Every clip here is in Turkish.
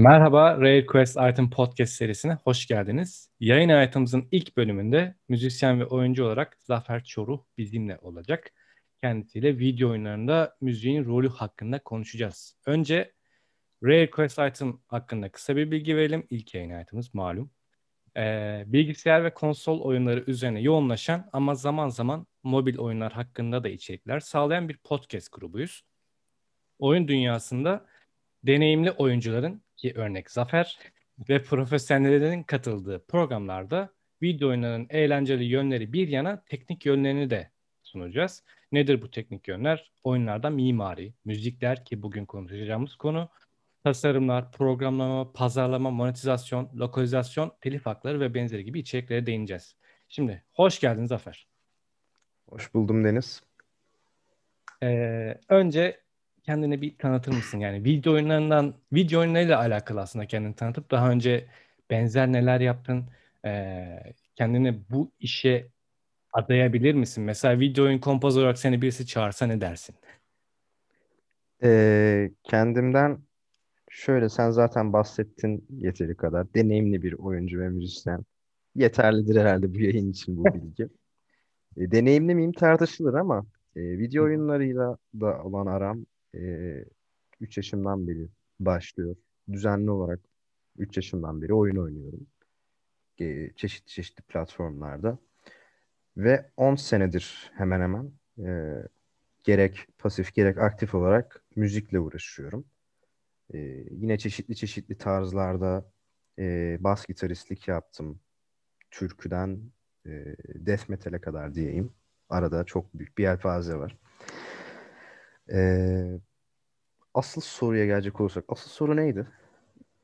Merhaba, Rare Quest Item Podcast serisine hoş geldiniz. Yayın hayatımızın ilk bölümünde müzisyen ve oyuncu olarak Zafer Çoruh bizimle olacak. Kendisiyle video oyunlarında müziğin rolü hakkında konuşacağız. Önce Rare Quest Item hakkında kısa bir bilgi verelim. İlk yayın hayatımız malum. Ee, bilgisayar ve konsol oyunları üzerine yoğunlaşan ama zaman zaman mobil oyunlar hakkında da içerikler sağlayan bir podcast grubuyuz. Oyun dünyasında deneyimli oyuncuların ki örnek Zafer ve profesyonellerin katıldığı programlarda video oyunlarının eğlenceli yönleri bir yana teknik yönlerini de sunacağız. Nedir bu teknik yönler? Oyunlarda mimari, müzikler ki bugün konuşacağımız konu, tasarımlar, programlama, pazarlama, monetizasyon, lokalizasyon, telif hakları ve benzeri gibi içeriklere değineceğiz. Şimdi hoş geldin Zafer. Hoş buldum Deniz. Ee, önce kendini bir tanıtır mısın? Yani video oyunlarından, video oyunlarıyla alakalı aslında kendini tanıtıp daha önce benzer neler yaptın? Ee, kendini bu işe adayabilir misin? Mesela video oyun kompozör olarak seni birisi çağırsa ne dersin? Ee, kendimden şöyle sen zaten bahsettin yeteri kadar. Deneyimli bir oyuncu ve müzisyen. Yeterlidir herhalde bu yayın için bu bilgi. E, deneyimli miyim tartışılır ama e, video oyunlarıyla da olan aram e, 3 yaşımdan beri başlıyor. Düzenli olarak 3 yaşımdan beri oyun oynuyorum. E, çeşitli çeşitli platformlarda. Ve 10 senedir hemen hemen e, gerek pasif gerek aktif olarak müzikle uğraşıyorum. E, yine çeşitli çeşitli tarzlarda e, bas gitaristlik yaptım. Türküden e, death metal'e kadar diyeyim. Arada çok büyük bir yelpaze var. Ee, asıl soruya gelecek olursak. Asıl soru neydi?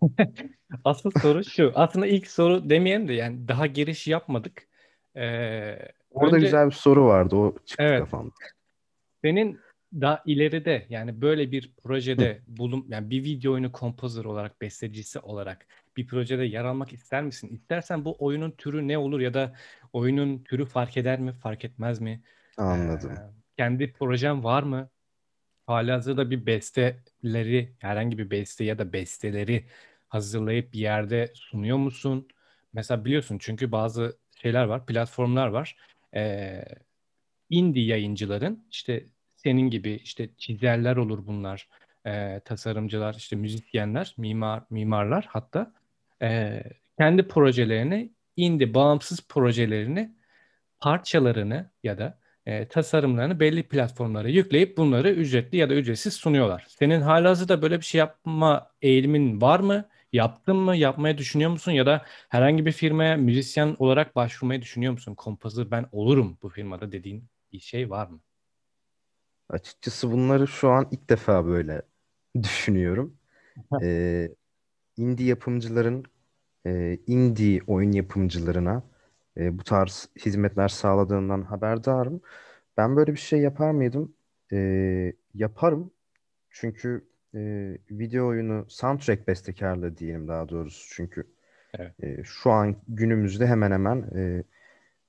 Asıl soru şu. Aslında ilk soru demeyelim de yani daha giriş yapmadık. Ee, Orada önce, güzel bir soru vardı. O çıktı evet, kafamda. Senin daha ileride yani böyle bir projede bulun yani bir video oyunu kompozör olarak bestecisi olarak bir projede yer almak ister misin? İstersen bu oyunun türü ne olur ya da oyunun türü fark eder mi, fark etmez mi? Anladım. Ee, kendi projen var mı? Halihazırda bir besteleri, herhangi bir beste ya da besteleri hazırlayıp bir yerde sunuyor musun? Mesela biliyorsun çünkü bazı şeyler var, platformlar var. Ee, indie yayıncıların işte senin gibi işte çizerler olur bunlar, e, tasarımcılar, işte müzisyenler, mimar mimarlar hatta e, kendi projelerini, indie bağımsız projelerini, parçalarını ya da e, tasarımlarını belli platformlara yükleyip bunları ücretli ya da ücretsiz sunuyorlar. Senin halihazırda böyle bir şey yapma eğilimin var mı? Yaptın mı? Yapmaya düşünüyor musun? Ya da herhangi bir firmaya müzisyen olarak başvurmayı düşünüyor musun? Kompozör ben olurum bu firmada dediğin bir şey var mı? Açıkçası bunları şu an ilk defa böyle düşünüyorum. ee, indie yapımcıların e, indie oyun yapımcılarına e, bu tarz hizmetler sağladığından haberdarım. Ben böyle bir şey yapar mıydım? E, yaparım. Çünkü e, video oyunu soundtrack bestekarlığı diyelim daha doğrusu. Çünkü evet. e, şu an günümüzde hemen hemen e,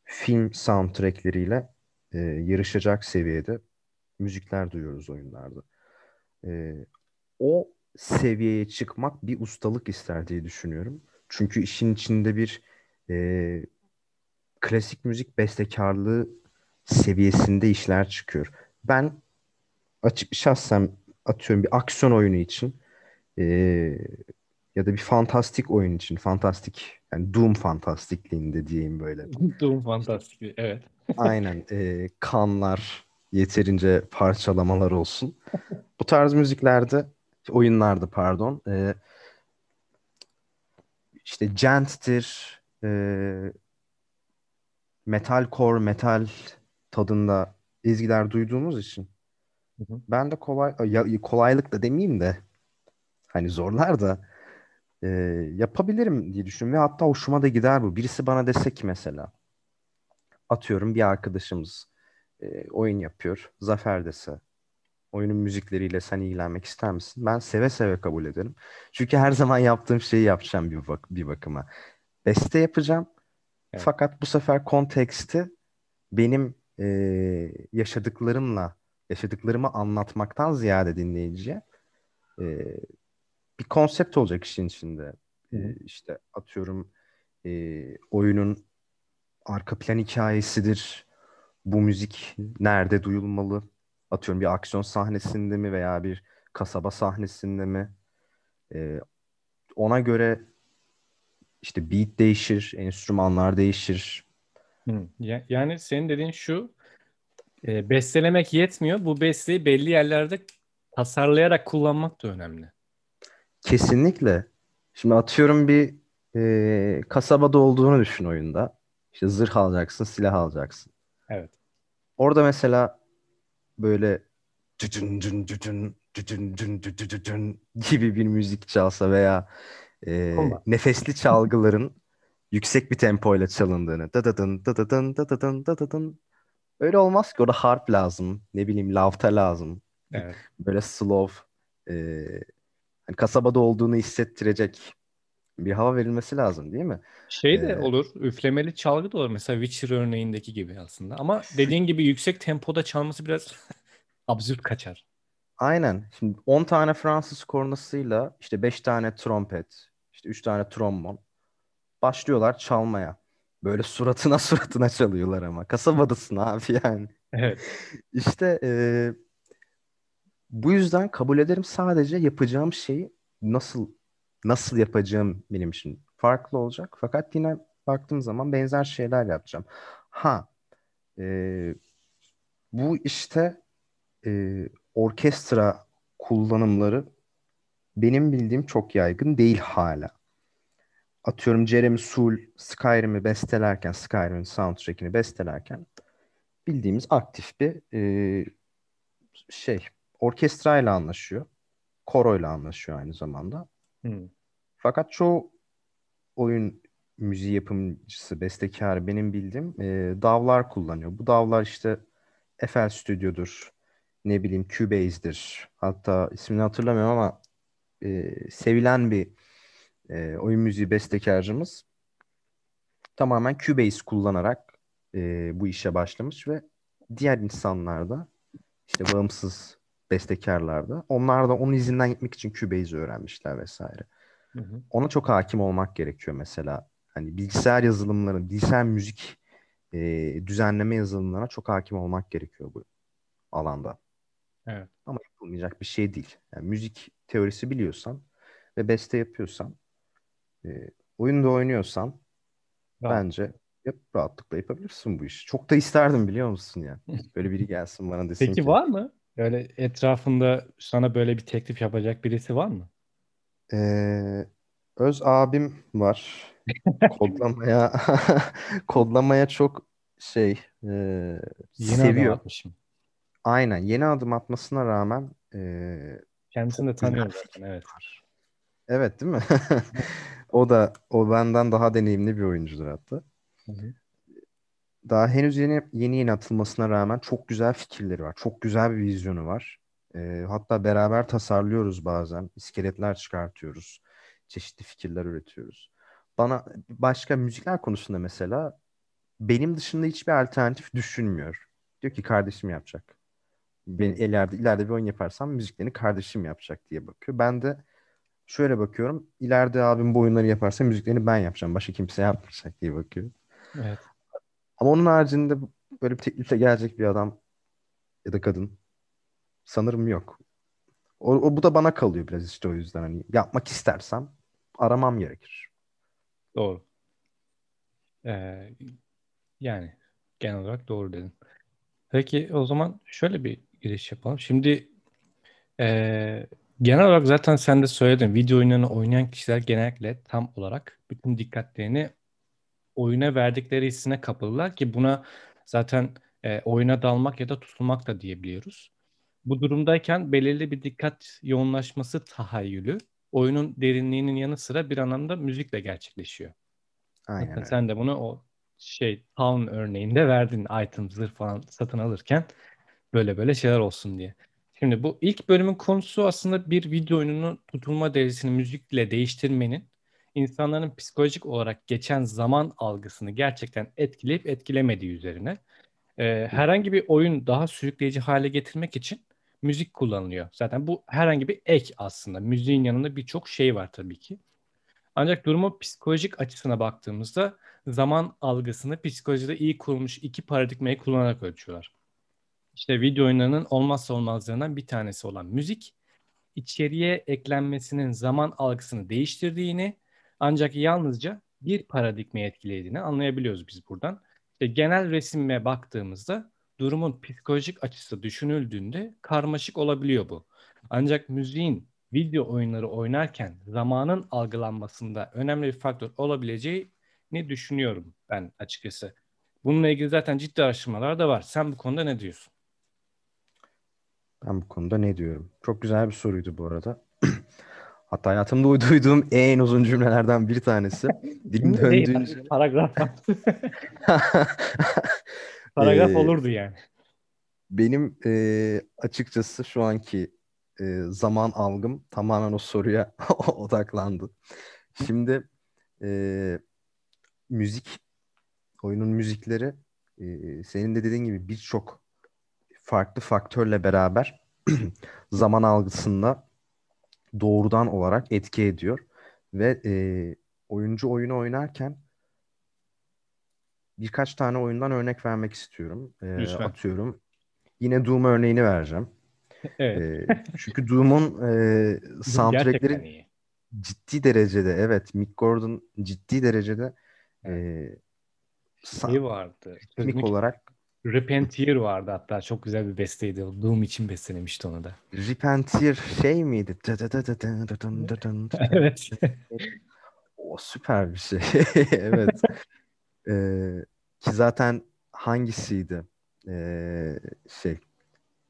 film soundtrackleriyle e, yarışacak seviyede müzikler duyuyoruz oyunlarda. E, o seviyeye çıkmak bir ustalık ister diye düşünüyorum. Çünkü işin içinde bir e, klasik müzik bestekarlığı seviyesinde işler çıkıyor. Ben açık şahsen atıyorum bir aksiyon oyunu için e, ya da bir fantastik oyun için fantastik yani Doom fantastikliğinde diyeyim böyle. Doom fantastik evet. Aynen e, kanlar yeterince parçalamalar olsun. Bu tarz müziklerde oyunlarda pardon e, işte Gent'tir e, metalcore, metal tadında ezgiler duyduğumuz için hı hı. ben de kolay ya, kolaylık da demeyeyim de hani zorlar da e, yapabilirim diye düşünüyorum ve hatta hoşuma da gider bu. Birisi bana dese ki mesela atıyorum bir arkadaşımız e, oyun yapıyor. Zafer dese oyunun müzikleriyle sen ilgilenmek ister misin? Ben seve seve kabul ederim. Çünkü her zaman yaptığım şeyi yapacağım bir, bak bir bakıma. Beste yapacağım Evet. Fakat bu sefer konteksti benim e, yaşadıklarımla, yaşadıklarımı anlatmaktan ziyade dinleyiciye e, bir konsept olacak işin içinde. Hı. Ee, işte atıyorum e, oyunun arka plan hikayesidir. Bu müzik nerede duyulmalı? Atıyorum bir aksiyon sahnesinde mi veya bir kasaba sahnesinde mi? Ee, ona göre işte beat değişir, enstrümanlar değişir. Yani senin dediğin şu, e, bestelemek yetmiyor. Bu besteyi belli yerlerde tasarlayarak kullanmak da önemli. Kesinlikle. Şimdi atıyorum bir e, kasabada olduğunu düşün oyunda. İşte zırh alacaksın, silah alacaksın. Evet. Orada mesela böyle cün cücün cücün cün cücün cücün gibi bir müzik çalsa veya e, nefesli çalgıların yüksek bir tempoyla çalındığını dıdıdın dıdıdın dıdıdın dıdıdın öyle olmaz ki orada harp lazım ne bileyim lavta lazım Evet. böyle slow e, hani kasabada olduğunu hissettirecek bir hava verilmesi lazım değil mi? Şey de Ee, olur, üflemeli çalgı da olur. Mesela Witcher örneğindeki gibi aslında. Ama dediğin gibi yüksek tempoda çalması biraz absürt kaçar. Aynen. Şimdi 10 tane Fransız kornasıyla işte 5 tane trompet, işte 3 tane trombon başlıyorlar çalmaya. Böyle suratına suratına çalıyorlar ama. Kasabadasın abi yani. Evet. İşte e, bu yüzden kabul ederim sadece yapacağım şeyi nasıl nasıl yapacağım benim için farklı olacak. Fakat yine baktığım zaman benzer şeyler yapacağım. Ha e, bu işte e, orkestra kullanımları benim bildiğim çok yaygın değil hala. Atıyorum Jeremy Soule Skyrim'i bestelerken, Skyrim'in soundtrack'ini bestelerken bildiğimiz aktif bir e, şey orkestrayla anlaşıyor. Koroyla anlaşıyor aynı zamanda. Hmm. Fakat çoğu oyun müziği yapımcısı, bestekarı benim bildiğim e, davlar kullanıyor. Bu davlar işte FL Studio'dur, ne bileyim Cubase'dir. Hatta ismini hatırlamıyorum ama e, sevilen bir e, oyun müziği bestekarcımız tamamen Cubase kullanarak e, bu işe başlamış ve diğer insanlar da işte bağımsız bestekarlar da onlar da onun izinden gitmek için Cubase öğrenmişler vesaire. Hı hı. Ona çok hakim olmak gerekiyor mesela. Hani bilgisayar yazılımları, bilgisayar müzik e, düzenleme yazılımlarına çok hakim olmak gerekiyor bu alanda. Evet. Ama yapılmayacak bir şey değil. Yani müzik teorisi biliyorsan ve beste yapıyorsan, e, oyunda oynuyorsan Rahat. bence yap, rahatlıkla yapabilirsin bu işi. Çok da isterdim biliyor musun ya. Böyle biri gelsin bana desin Peki ki var mı? Öyle etrafında sana böyle bir teklif yapacak birisi var mı? e, öz abim var. Kodlamaya kodlamaya çok şey e, adım seviyor. atmışım. Aynen yeni adım atmasına rağmen e, Kendisini de tanıyorum zaten. Evet. Evet değil mi? O da o benden daha deneyimli bir oyuncudur hatta. Hı hı. Daha henüz yeni yeni yeni atılmasına rağmen çok güzel fikirleri var. Çok güzel bir vizyonu var. Ee, hatta beraber tasarlıyoruz bazen. İskeletler çıkartıyoruz. Çeşitli fikirler üretiyoruz. Bana başka müzikler konusunda mesela benim dışında hiçbir alternatif düşünmüyor. Diyor ki kardeşim yapacak. Ben ileride ileride bir oyun yaparsam müziklerini kardeşim yapacak diye bakıyor. Ben de şöyle bakıyorum. İleride abim bu oyunları yaparsa müziklerini ben yapacağım. Başka kimse yapmayacak diye bakıyor. Evet. Ama onun haricinde böyle bir teklifle gelecek bir adam ya da kadın sanırım yok. O, o- bu da bana kalıyor biraz işte o yüzden hani yapmak istersem aramam gerekir. Doğru. Ee, yani genel olarak doğru dedin. Peki o zaman şöyle bir giriş yapalım. Şimdi eee, genel olarak zaten sen de söyledin. Video oyunlarını oynayan kişiler genellikle tam olarak bütün dikkatlerini oyuna verdikleri hissine kapılılar ki buna zaten e, oyuna dalmak ya da tutulmak da diyebiliyoruz. Bu durumdayken belirli bir dikkat yoğunlaşması tahayyülü oyunun derinliğinin yanı sıra bir anlamda müzikle gerçekleşiyor. Aynen Hatta öyle. sen de bunu o şey Town örneğinde verdin item zırh falan satın alırken böyle böyle şeyler olsun diye. Şimdi bu ilk bölümün konusu aslında bir video oyununun tutulma derecesini müzikle değiştirmenin insanların psikolojik olarak geçen zaman algısını gerçekten etkileyip etkilemediği üzerine. Ee, herhangi bir oyun daha sürükleyici hale getirmek için müzik kullanılıyor. Zaten bu herhangi bir ek aslında. Müziğin yanında birçok şey var tabii ki. Ancak durumu psikolojik açısına baktığımızda zaman algısını psikolojide iyi kurulmuş iki paradigmayı kullanarak ölçüyorlar. İşte video oyunlarının olmazsa olmazlarından bir tanesi olan müzik, içeriye eklenmesinin zaman algısını değiştirdiğini ancak yalnızca bir paradigmayı etkilediğini anlayabiliyoruz biz buradan. İşte genel resime baktığımızda durumun psikolojik açısı düşünüldüğünde karmaşık olabiliyor bu. Ancak müziğin video oyunları oynarken zamanın algılanmasında önemli bir faktör olabileceğini düşünüyorum ben açıkçası. Bununla ilgili zaten ciddi araştırmalar da var. Sen bu konuda ne diyorsun? Ben bu konuda ne diyorum? Çok güzel bir soruydu bu arada. Hatta hayatımda duyduğum en uzun cümlelerden bir tanesi. Dilim döndüğünce... Paragraf. Paragraf ee, olurdu yani. Benim e, açıkçası şu anki e, zaman algım tamamen o soruya odaklandı. Şimdi e, müzik, oyunun müzikleri e, senin de dediğin gibi birçok farklı faktörle beraber zaman algısında doğrudan olarak etki ediyor. Ve e, oyuncu oyunu oynarken birkaç tane oyundan örnek vermek istiyorum. E, atıyorum. Yine Doom örneğini vereceğim. Evet. E, çünkü Doom'un e, soundtrackleri ciddi derecede evet Mick Gordon ciddi derecede evet. e, şey vardı. Teknik olarak Repentier vardı hatta çok güzel bir besteydi. Doom için bestelemişti onu da. Repentier şey miydi? evet. o süper bir şey. evet. Ee, ki zaten hangisiydi? Ee, şey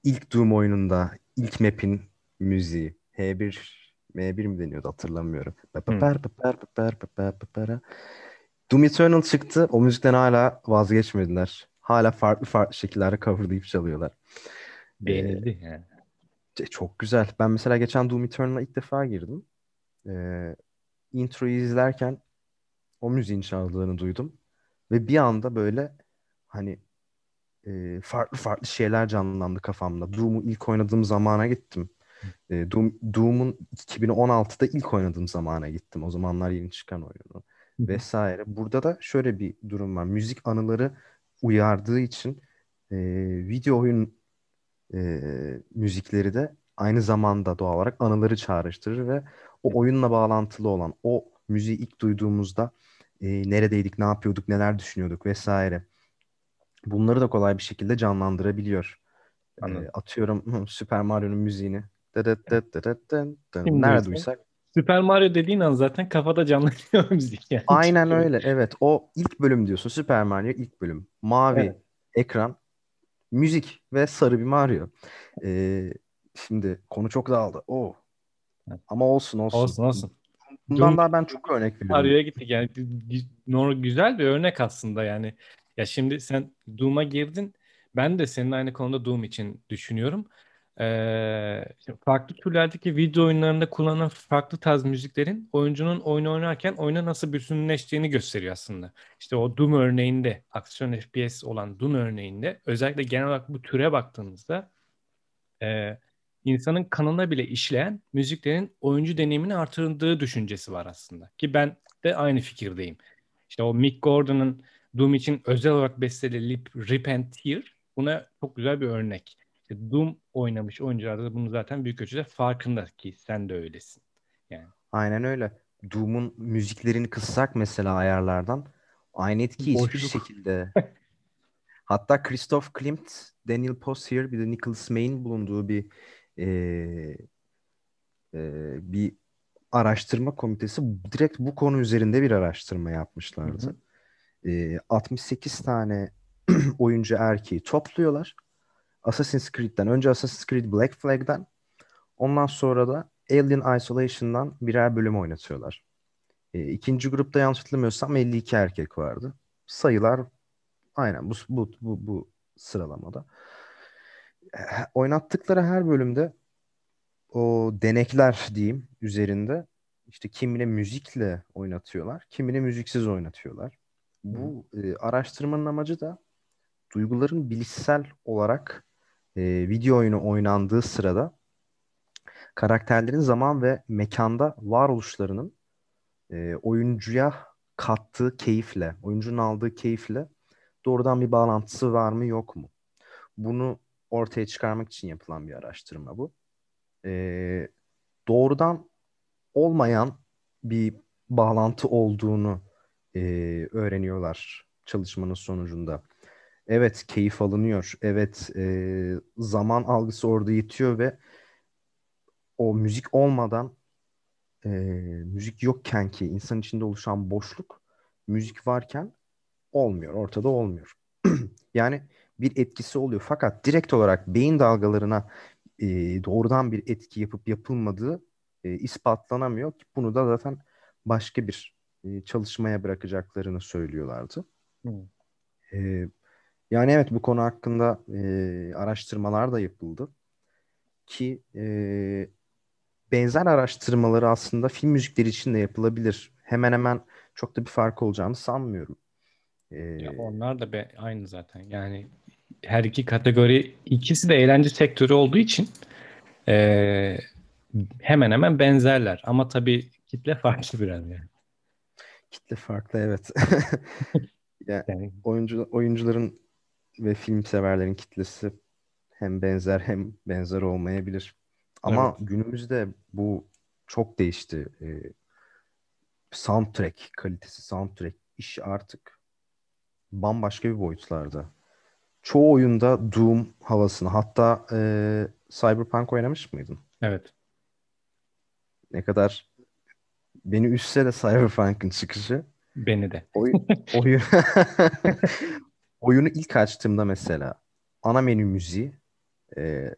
ilk Doom oyununda ilk map'in müziği H1 M1 mi deniyordu hatırlamıyorum. Hmm. Doom Eternal çıktı. O müzikten hala vazgeçmediler hala farklı farklı şekillerde coverlayıp çalıyorlar. Beğenildi ee, yani. Çok güzel. Ben mesela geçen Doom Eternal'a ilk defa girdim. Ee, introyu izlerken o müziğin çaldığını duydum. Ve bir anda böyle hani e, farklı farklı şeyler canlandı kafamda. Doom'u ilk oynadığım zamana gittim. E, Doom, Doom'un 2016'da ilk oynadığım zamana gittim. O zamanlar yeni çıkan oyunu. Vesaire. Burada da şöyle bir durum var. Müzik anıları uyardığı için e, video oyun e, müzikleri de aynı zamanda doğal olarak anıları çağrıştırır ve o oyunla bağlantılı olan o müziği ilk duyduğumuzda e, neredeydik, ne yapıyorduk, neler düşünüyorduk vesaire. Bunları da kolay bir şekilde canlandırabiliyor. E, atıyorum Super Mario'nun müziğini. Nerede duysak. Super Mario dediğin an zaten kafada canlanıyor müzik yani. Aynen öyle evet. O ilk bölüm diyorsun Super Mario ilk bölüm. Mavi evet. ekran, müzik ve sarı bir Mario. Ee, şimdi konu çok dağıldı. Oh. Ama olsun olsun. Olsun olsun. Bundan Doom, daha ben çok örnek veriyorum. Mario'ya gittik yani güzel bir örnek aslında yani. Ya şimdi sen Doom'a girdin. Ben de senin aynı konuda Doom için düşünüyorum. Ee, farklı türlerdeki video oyunlarında kullanılan farklı tarz müziklerin oyuncunun oyunu oynarken oyuna nasıl bütünleştiğini gösteriyor aslında. İşte o Doom örneğinde, aksiyon FPS olan Doom örneğinde özellikle genel olarak bu türe baktığımızda e, insanın kanına bile işleyen müziklerin oyuncu deneyimini artırdığı düşüncesi var aslında. Ki ben de aynı fikirdeyim. İşte o Mick Gordon'ın Doom için özel olarak bestelediği Rip and Tear buna çok güzel bir örnek. Doom oynamış oyuncular da bunu zaten büyük ölçüde farkında ki sen de öylesin. Yani. Aynen öyle. Doom'un müziklerini kıssak mesela ayarlardan aynı etki hiçbir şekilde. Hatta Christoph Klimt, Daniel Possier bir de Nicholas May'in bulunduğu bir e, e, bir araştırma komitesi direkt bu konu üzerinde bir araştırma yapmışlardı. Hı hı. E, 68 tane oyuncu erkeği topluyorlar Assassin's Creed'den önce Assassin's Creed Black Flag'den ondan sonra da Alien Isolation'dan birer bölüm oynatıyorlar. E, ikinci grupta yanlış hatırlamıyorsam 52 erkek vardı. Sayılar aynen bu, bu, bu, bu sıralamada. E, oynattıkları her bölümde o denekler diyeyim üzerinde işte kimine müzikle oynatıyorlar, kimine müziksiz oynatıyorlar. Bu e, araştırmanın amacı da duyguların bilişsel olarak e, video oyunu oynandığı sırada karakterlerin zaman ve mekanda varoluşlarının e, oyuncuya kattığı keyifle, oyuncunun aldığı keyifle doğrudan bir bağlantısı var mı yok mu? Bunu ortaya çıkarmak için yapılan bir araştırma bu. E, doğrudan olmayan bir bağlantı olduğunu e, öğreniyorlar çalışmanın sonucunda. Evet keyif alınıyor. Evet e, zaman algısı orada yitiyor ve o müzik olmadan e, müzik yokken ki insan içinde oluşan boşluk müzik varken olmuyor. Ortada olmuyor. yani bir etkisi oluyor. Fakat direkt olarak beyin dalgalarına e, doğrudan bir etki yapıp yapılmadığı e, ispatlanamıyor. Bunu da zaten başka bir e, çalışmaya bırakacaklarını söylüyorlardı. Hmm. E, yani evet bu konu hakkında e, araştırmalar da yapıldı. Ki e, benzer araştırmaları aslında film müzikleri için de yapılabilir. Hemen hemen çok da bir fark olacağını sanmıyorum. Ee, ya onlar da be, aynı zaten. Yani her iki kategori ikisi de eğlence sektörü olduğu için e, hemen hemen benzerler. Ama tabii kitle farklı biraz yani. Kitle farklı evet. yani, yani oyuncu oyuncuların ve film severlerin kitlesi hem benzer hem benzer olmayabilir. Ama evet. günümüzde bu çok değişti. Ee, soundtrack kalitesi, soundtrack işi artık bambaşka bir boyutlarda. Çoğu oyunda Doom havasını hatta e, Cyberpunk oynamış mıydın? Evet. Ne kadar beni üstse de Cyberpunk'ın çıkışı. Beni de. Oyun, oyun oyunu ilk açtığımda mesela ana menü müziği e,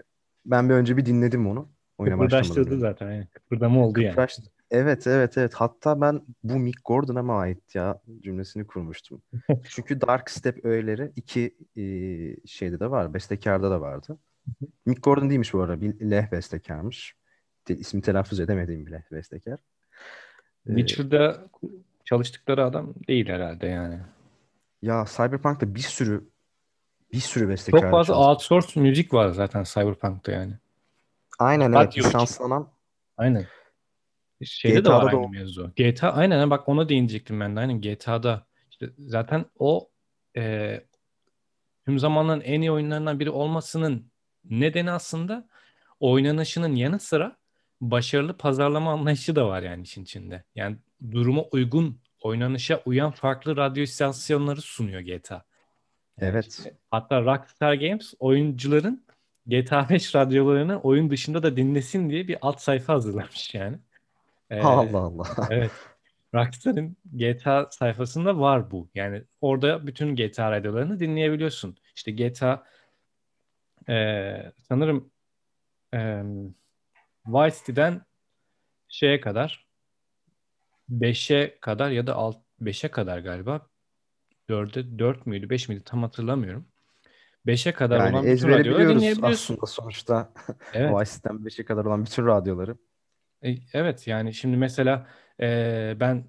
ben bir önce bir dinledim onu. Oyuna Kıpırdaştırdı zaten. Yani. Kıpırdama oldu Kıpraştı. yani. Evet evet evet. Hatta ben bu Mick Gordon'a mı ait ya cümlesini kurmuştum. Çünkü Dark Step öğeleri iki e, şeyde de var. Bestekarda da vardı. Mick Gordon değilmiş bu arada. Bir leh bestekarmış. De, ismi telaffuz edemediğim bir leh bestekar. Ee, Witcher'da çalıştıkları adam değil herhalde yani. Ya Cyberpunk'ta bir sürü bir sürü bestekar. Çok fazla çalıştı. outsource müzik var zaten Cyberpunk'ta yani. Aynen evet. Lisanslanan. Aynen. Şeyde GTA'da de var aynı o... mevzu. GTA aynen bak ona değinecektim ben de. Aynen GTA'da işte zaten o e, tüm zamanların en iyi oyunlarından biri olmasının nedeni aslında oynanışının yanı sıra başarılı pazarlama anlayışı da var yani işin içinde. Yani duruma uygun, oynanışa uyan farklı radyo istasyonları sunuyor GTA. Evet. Hatta Rockstar Games oyuncuların GTA 5 radyolarını oyun dışında da dinlesin diye bir alt sayfa hazırlamış yani. Ee, Allah Allah. evet. Rockstar'ın GTA sayfasında var bu. Yani orada bütün GTA radyolarını dinleyebiliyorsun. İşte GTA e, sanırım e, Vice City'den şeye kadar 5'e kadar ya da 5'e kadar galiba 4'e 4 müydü 5 miydi tam hatırlamıyorum. 5'e kadar yani olan bütün radyoları dinleyebiliyorsun. aslında sonuçta evet. Vice'den 5'e kadar olan bütün radyoları. E, evet yani şimdi mesela e, ben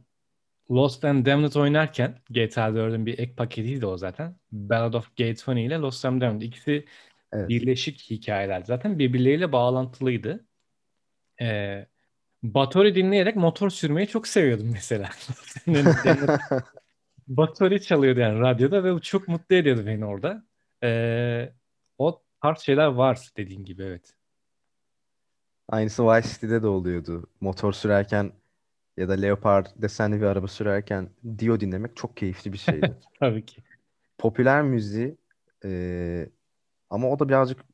Lost and Damned oynarken GTA 4'ün bir ek paketiydi o zaten. Ballad of Gay Tony ile Lost and Damned ikisi evet. birleşik hikayeler. Zaten birbirleriyle bağlantılıydı. E, Batory dinleyerek motor sürmeyi çok seviyordum mesela. Batory çalıyordu yani radyoda ve çok mutlu ediyordu beni orada. E, o tarz şeyler var dediğin gibi evet. Aynısı Vice City'de de oluyordu. Motor sürerken ya da Leopard desenli bir araba sürerken Dio dinlemek çok keyifli bir şeydi. Tabii ki. Popüler müziği e, ama o da birazcık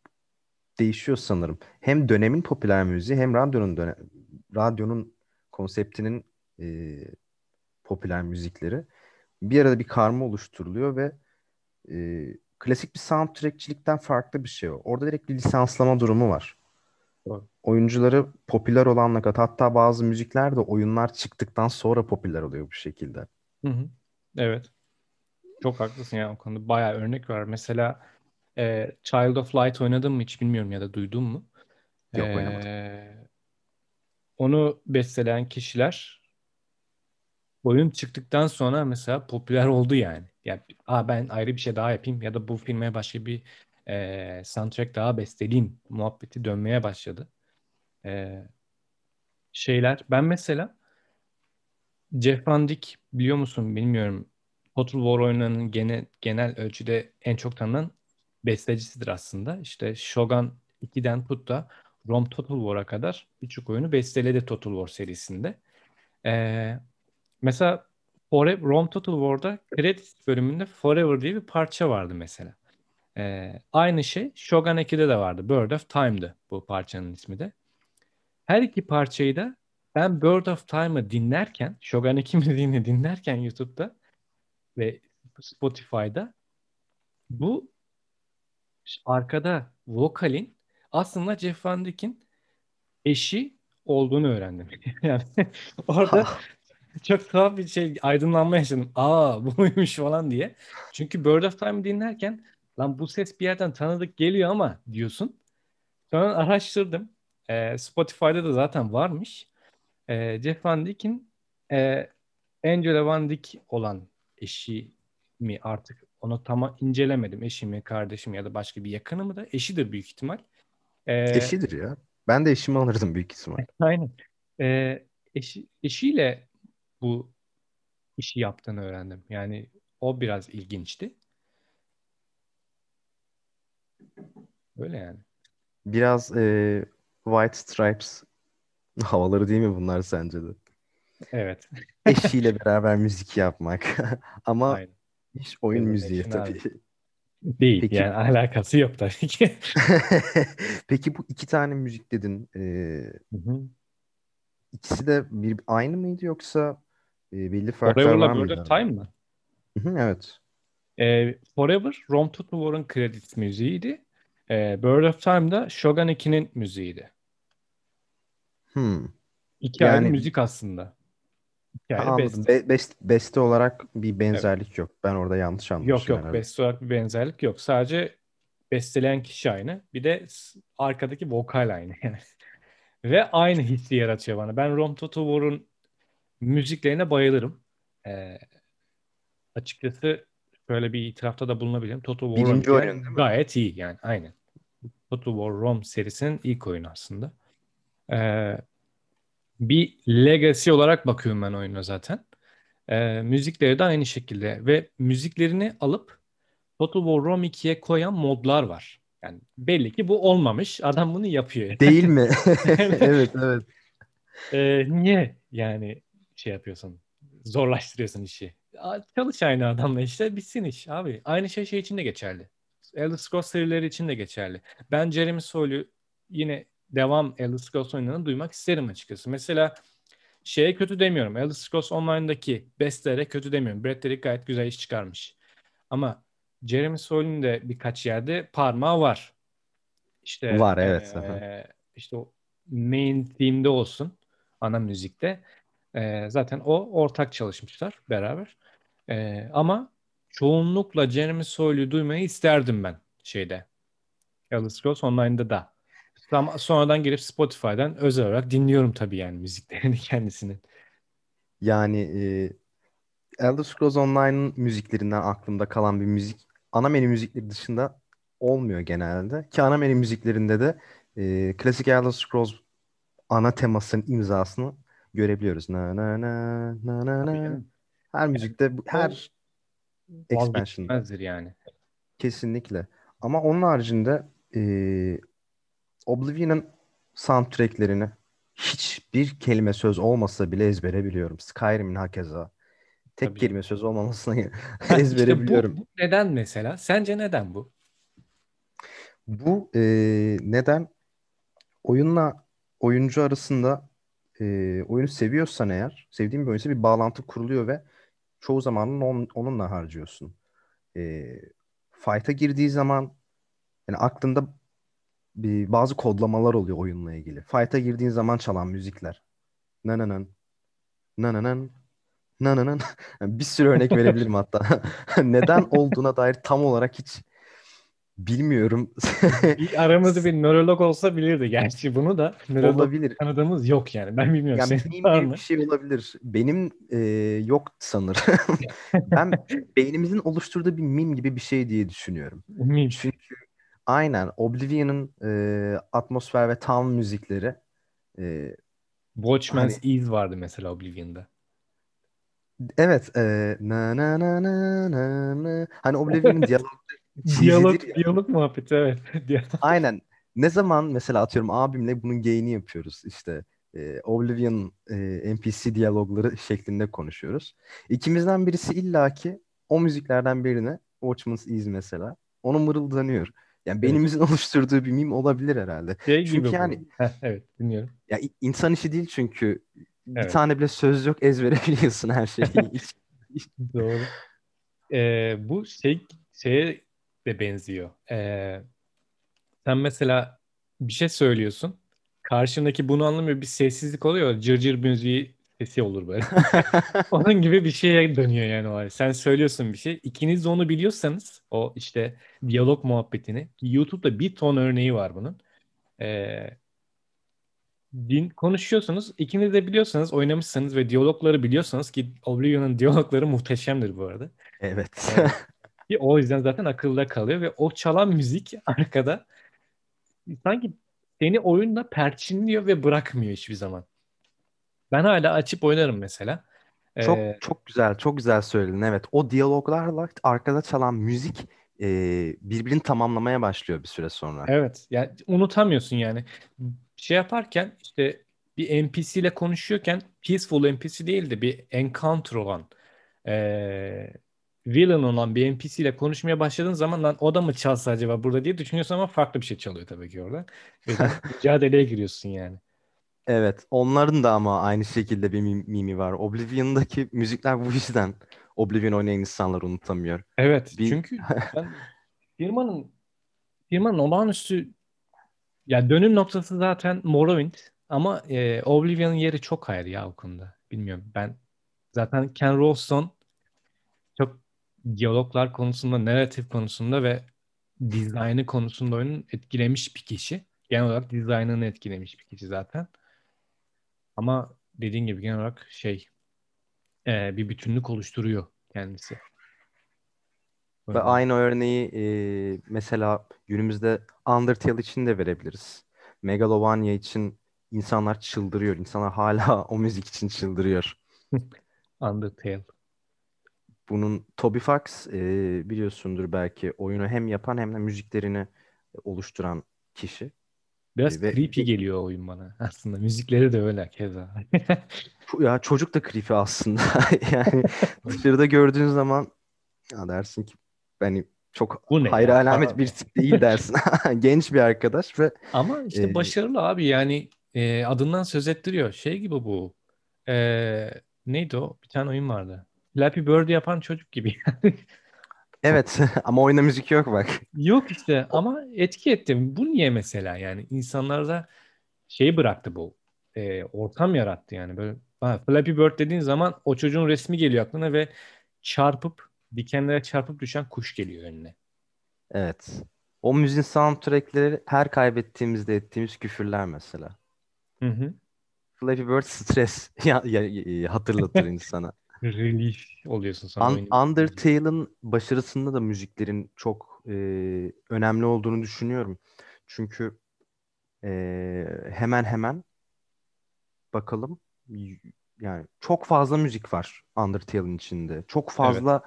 değişiyor sanırım. Hem dönemin popüler müziği hem radyonun dönem, radyonun konseptinin e, popüler müzikleri bir arada bir karma oluşturuluyor ve e, klasik bir soundtrackçilikten farklı bir şey o. Orada direkt bir lisanslama durumu var. Oyuncuları popüler olanla kat hatta bazı müzikler de oyunlar çıktıktan sonra popüler oluyor bu şekilde. Hı hı. Evet. Çok haklısın ya o konuda. Bayağı örnek var. Mesela e, Child of Light oynadın mı hiç bilmiyorum ya da duydun mu? Yok e, oynamadım. Onu besteleyen kişiler oyun çıktıktan sonra mesela popüler oldu yani. Yani ben ayrı bir şey daha yapayım ya da bu filme başka bir e, soundtrack daha besteleyeyim muhabbeti dönmeye başladı. E, şeyler ben mesela Jeff Van Dyke biliyor musun bilmiyorum. Total War oyunlarının genel, genel ölçüde en çok tanınan bestecisidir aslında. İşte Shogun 2'den tut da Rome Total War'a kadar birçok oyunu besteledi Total War serisinde. Ee, mesela Forever, Rome Total War'da Credits bölümünde Forever diye bir parça vardı mesela. Ee, aynı şey Shogun 2'de de vardı. Bird of Time'dı bu parçanın ismi de. Her iki parçayı da ben Bird of Time'ı dinlerken, Shogun 2 müziğini dinlerken YouTube'da ve Spotify'da bu arkada vokalin aslında Jeff Van Dyke'in eşi olduğunu öğrendim. yani orada çok tuhaf bir şey aydınlanma yaşadım. Aa bu muymuş falan diye. Çünkü Bird of Time'ı dinlerken lan bu ses bir yerden tanıdık geliyor ama diyorsun. Sonra araştırdım. E, Spotify'da da zaten varmış. E, Jeff Van Dyke'in e, Angela Van Dyke olan eşi mi artık onu tam incelemedim. Eşi mi, kardeşi mi ya da başka bir yakını mı da eşidir büyük ihtimal. Ee, Eşidir ya. Ben de eşimi alırdım büyük ihtimal. Aynen. Ee, eşi, eşiyle bu işi yaptığını öğrendim. Yani o biraz ilginçti. Öyle yani. Biraz e, White Stripes havaları değil mi bunlar sence de? Evet. Eşiyle beraber müzik yapmak. Ama Aynen. hiç oyun evet, müziği tabii. Değil Peki, yani alakası yok tabii ki. Peki bu iki tane müzik dedin. E, hı hı. İkisi de bir aynı mıydı yoksa e, belli farklar Forever'la var mıydı? Time mı? Hı hı, evet. E, Forever, Rom Total War'ın credits müziğiydi. E, Bird of Time'da Shogun 2'nin müziğiydi. Hmm. İki yani... ayrı müzik aslında. Ayrı anladım. Beste. Be- best, beste olarak bir benzerlik evet. yok. Ben orada yanlış anlamışım. Yok yok. Herhalde. Beste olarak bir benzerlik yok. Sadece besteleyen kişi aynı. Bir de arkadaki vokal aynı. Ve aynı hissi yaratıyor bana. Ben Rom Total War'un müziklerine bayılırım. Ee, açıkçası böyle bir itirafta da bulunabilirim. Total War gayet iyi yani aynen. Total War Rome serisinin ilk oyunu aslında. Ee, bir legacy olarak bakıyorum ben oyuna zaten. Ee, müzikleri de aynı şekilde ve müziklerini alıp Total War Rome 2'ye koyan modlar var. Yani belli ki bu olmamış. Adam bunu yapıyor. Değil mi? evet evet. Ee, niye yani şey yapıyorsun? Zorlaştırıyorsun işi. Çalış aynı adamla işte bitsin iş abi. Aynı şey şey için de geçerli. Elder Scrolls serileri için de geçerli. Ben Jeremy Soyle'u yine devam Elder Scrolls oyunlarını duymak isterim açıkçası. Mesela şeye kötü demiyorum. Elder Scrolls Online'daki bestlere kötü demiyorum. Brad Derrick gayet güzel iş çıkarmış. Ama Jeremy Soyle'ün de birkaç yerde parmağı var. İşte var evet. E, işte o main theme'de olsun ana müzikte. E, zaten o ortak çalışmışlar beraber. E, ama çoğunlukla Jeremy Soyle'ü duymayı isterdim ben şeyde. Elder Scrolls Online'da da. Sonradan girip Spotify'dan özel olarak dinliyorum tabii yani müziklerini kendisinin. Yani e, Elder Scrolls Online'ın müziklerinden aklımda kalan bir müzik ana menü müzikleri dışında olmuyor genelde. Ki ana menü müziklerinde de e, klasik Elder Scrolls ana temasının imzasını görebiliyoruz. Na na na na na na. Her müzikte her expansion'da. yani. Kesinlikle. Ama onun haricinde e, Oblivion'ın soundtracklerini hiçbir kelime söz olmasa bile ezbere biliyorum. Skyrim'in hakeza. Tek Tabii. kelime söz olmamasına ezbere işte biliyorum. Bu, neden mesela? Sence neden bu? Bu e, neden oyunla oyuncu arasında e, oyunu seviyorsan eğer, sevdiğin bir oyunsa bir bağlantı kuruluyor ve çoğu zaman on, onunla harcıyorsun. E, fight'a girdiği zaman yani aklında bir, bazı kodlamalar oluyor oyunla ilgili. Fight'a girdiğin zaman çalan müzikler. Nananın, nananın, nananın. bir sürü örnek verebilirim hatta. Neden olduğuna dair tam olarak hiç bilmiyorum. bir aramızda bir nörolog olsa bilirdi gerçi bunu da. Nörolog olabilir. Tanıdığımız yok yani. Ben bilmiyorum. Yani benim var bir şey olabilir. Benim e, yok sanır. ben beynimizin oluşturduğu bir mim gibi bir şey diye düşünüyorum. Mim. Çünkü Aynen. Oblivion'ın e, atmosfer ve town müzikleri e, Watchmen's hani Ease vardı mesela Oblivion'da. evet e, na na na na na na hani Oblivion'ın cheesy'dir Diyalog, ya. diyalog muhabbeti evet. Diyalog. Aynen. Ne zaman mesela atıyorum abimle bunun geyini yapıyoruz işte e, Oblivion e, NPC diyalogları şeklinde konuşuyoruz. İkimizden birisi illaki o müziklerden birine Watchmen's Ease mesela onu mırıldanıyor. Yani Evet. beynimizin oluşturduğu bir meme olabilir herhalde. Şey Çünkü gibi yani. Heh, evet dinliyorum. ya insan işi değil çünkü bir Evet. tane bile söz yok ezbere biliyorsun her şeyi. Doğru. Ee, bu şey şeye de benziyor. Ee, sen mesela bir şey söylüyorsun. Karşındaki bunu anlamıyor. Bir sessizlik oluyor. Cırcır müziği sesi olur böyle. Onun gibi bir şeye dönüyor yani o. Sen söylüyorsun bir şey. İkiniz de onu biliyorsanız o işte diyalog muhabbetini. YouTube'da bir ton örneği var bunun. Ee, din konuşuyorsunuz. İkiniz de biliyorsanız, oynamışsanız ve diyalogları biliyorsanız ki Oblivion'un diyalogları muhteşemdir bu arada. Evet. Ee, o yüzden zaten akılda kalıyor ve o çalan müzik arkada sanki seni oyunda perçinliyor ve bırakmıyor hiçbir zaman. Ben hala açıp oynarım mesela. Çok Ee, çok güzel, çok güzel söyledin. Evet, o diyaloglarla arkada çalan müzik e, birbirini tamamlamaya başlıyor bir süre sonra. Evet. Yani unutamıyorsun yani. Şey yaparken işte bir NPC ile konuşuyorken peaceful NPC değil de bir encounter olan eee villain olan bir NPC ile konuşmaya başladığın zaman lan o da mı çalsa acaba burada diye düşünüyorsun ama farklı bir şey çalıyor tabii ki orada. Mücadeleye giriyorsun yani. Evet, onların da ama aynı şekilde bir mim- mimi var. Oblivion'daki müzikler bu yüzden Oblivion oynayan insanlar unutamıyor. Evet Bir çünkü ben firmanın firmanın olağanüstü ya dönüm noktası zaten Morrowind ama eee Oblivion'ın yeri çok ayrı ya o konuda. Bilmiyorum ben zaten Ken Rolston çok diyaloglar konusunda, narratif konusunda ve dizaynı konusunda oyunun etkilemiş bir kişi. Genel olarak dizaynını etkilemiş bir kişi zaten. Ama dediğin gibi genel olarak şey e, bir bütünlük oluşturuyor kendisi. ve aynı örneği e, mesela günümüzde Undertale için de verebiliriz. Megalovania için insanlar çıldırıyor. İnsanlar hala o müzik için çıldırıyor. Undertale. Bunun Toby Fox e, biliyorsundur belki oyunu hem yapan hem de müziklerini oluşturan kişi. Biraz E, ve creepy geliyor oyun bana aslında. Müzikleri de öyle keza. ya çocuk da creepy aslında. Yani dışarıda gördüğün zaman ya dersin ki hani çok Bu ne hayra ya alamet bir tip değil dersin. Genç bir arkadaş ve Ama işte e, başarılı abi yani e, adından söz ettiriyor. Şey gibi bu. E, neydi o? Bir tane oyun vardı. Flappy Bird yapan çocuk gibi. Evet ama oyunda müzik yok bak. Yok işte ama etki etti. Bu niye mesela yani insanlarda şeyi bıraktı bu. E, ortam yarattı yani böyle. Ha, Flappy Bird dediğin zaman o çocuğun resmi geliyor aklına ve çarpıp dikenlere çarpıp düşen kuş geliyor önüne. Evet. O müziğin soundtrackleri her kaybettiğimizde ettiğimiz küfürler mesela. Hı hı. Flappy Bird stres ya, ya- ya- hatırlatır insana. Relief oluyorsun sonra Un-. Undertale'ın başarısında da müziklerin çok e, önemli olduğunu düşünüyorum. Çünkü e, hemen hemen bakalım yani çok fazla müzik var Undertale'ın içinde. Çok Evet, fazla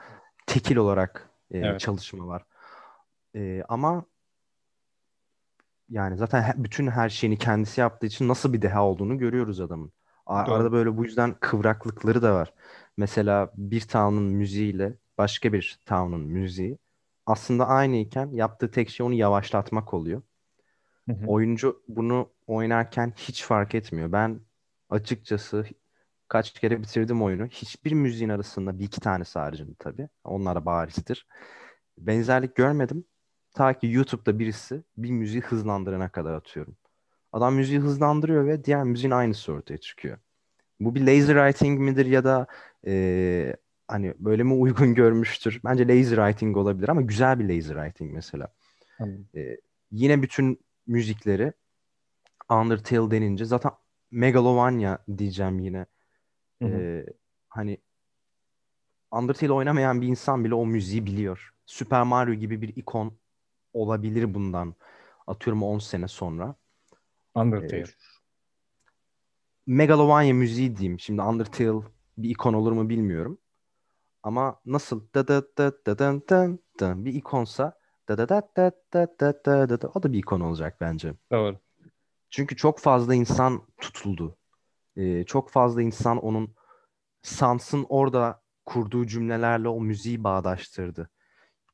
tekil olarak e, evet. çalışma var. E, ama yani zaten bütün her şeyini kendisi yaptığı için nasıl bir deha olduğunu görüyoruz adamın. A- Arada Doğru. böyle bu yüzden kıvraklıkları da var. Mesela bir town'un müziğiyle başka bir town'un müziği aslında aynıyken yaptığı tek şey onu yavaşlatmak oluyor. Hı hı. Oyuncu bunu oynarken hiç fark etmiyor. Ben açıkçası kaç kere bitirdim oyunu. Hiçbir müziğin arasında bir iki tanesi haricinde tabii. Onlar da barizdir. Benzerlik görmedim. Ta ki YouTube'da birisi bir müziği hızlandırana kadar atıyorum. Adam müziği hızlandırıyor ve diğer müziğin aynısı ortaya çıkıyor. Bu bir lazy writing midir ya da eee, hani böyle mi uygun görmüştür? Bence lazy writing olabilir ama güzel bir lazy writing mesela. Anladım. Eee, yine bütün müzikleri Undertale denince zaten Megalovania diyeceğim yine. Hı hı. Eee, hani Undertale oynamayan bir insan bile o müziği biliyor. Super Mario gibi bir ikon olabilir bundan atıyorum 10 sene sonra. Undertale. Ee, Megalovania müziği diyeyim. Şimdi Undertale bir ikon olur mu bilmiyorum. Ama nasıl da da da da da da da bir ikonsa da da da da da da da da da o da bir ikon olacak bence. Doğru. Çünkü çok fazla insan tutuldu. Ee, çok fazla insan onun Sans'ın orada kurduğu cümlelerle o müziği bağdaştırdı.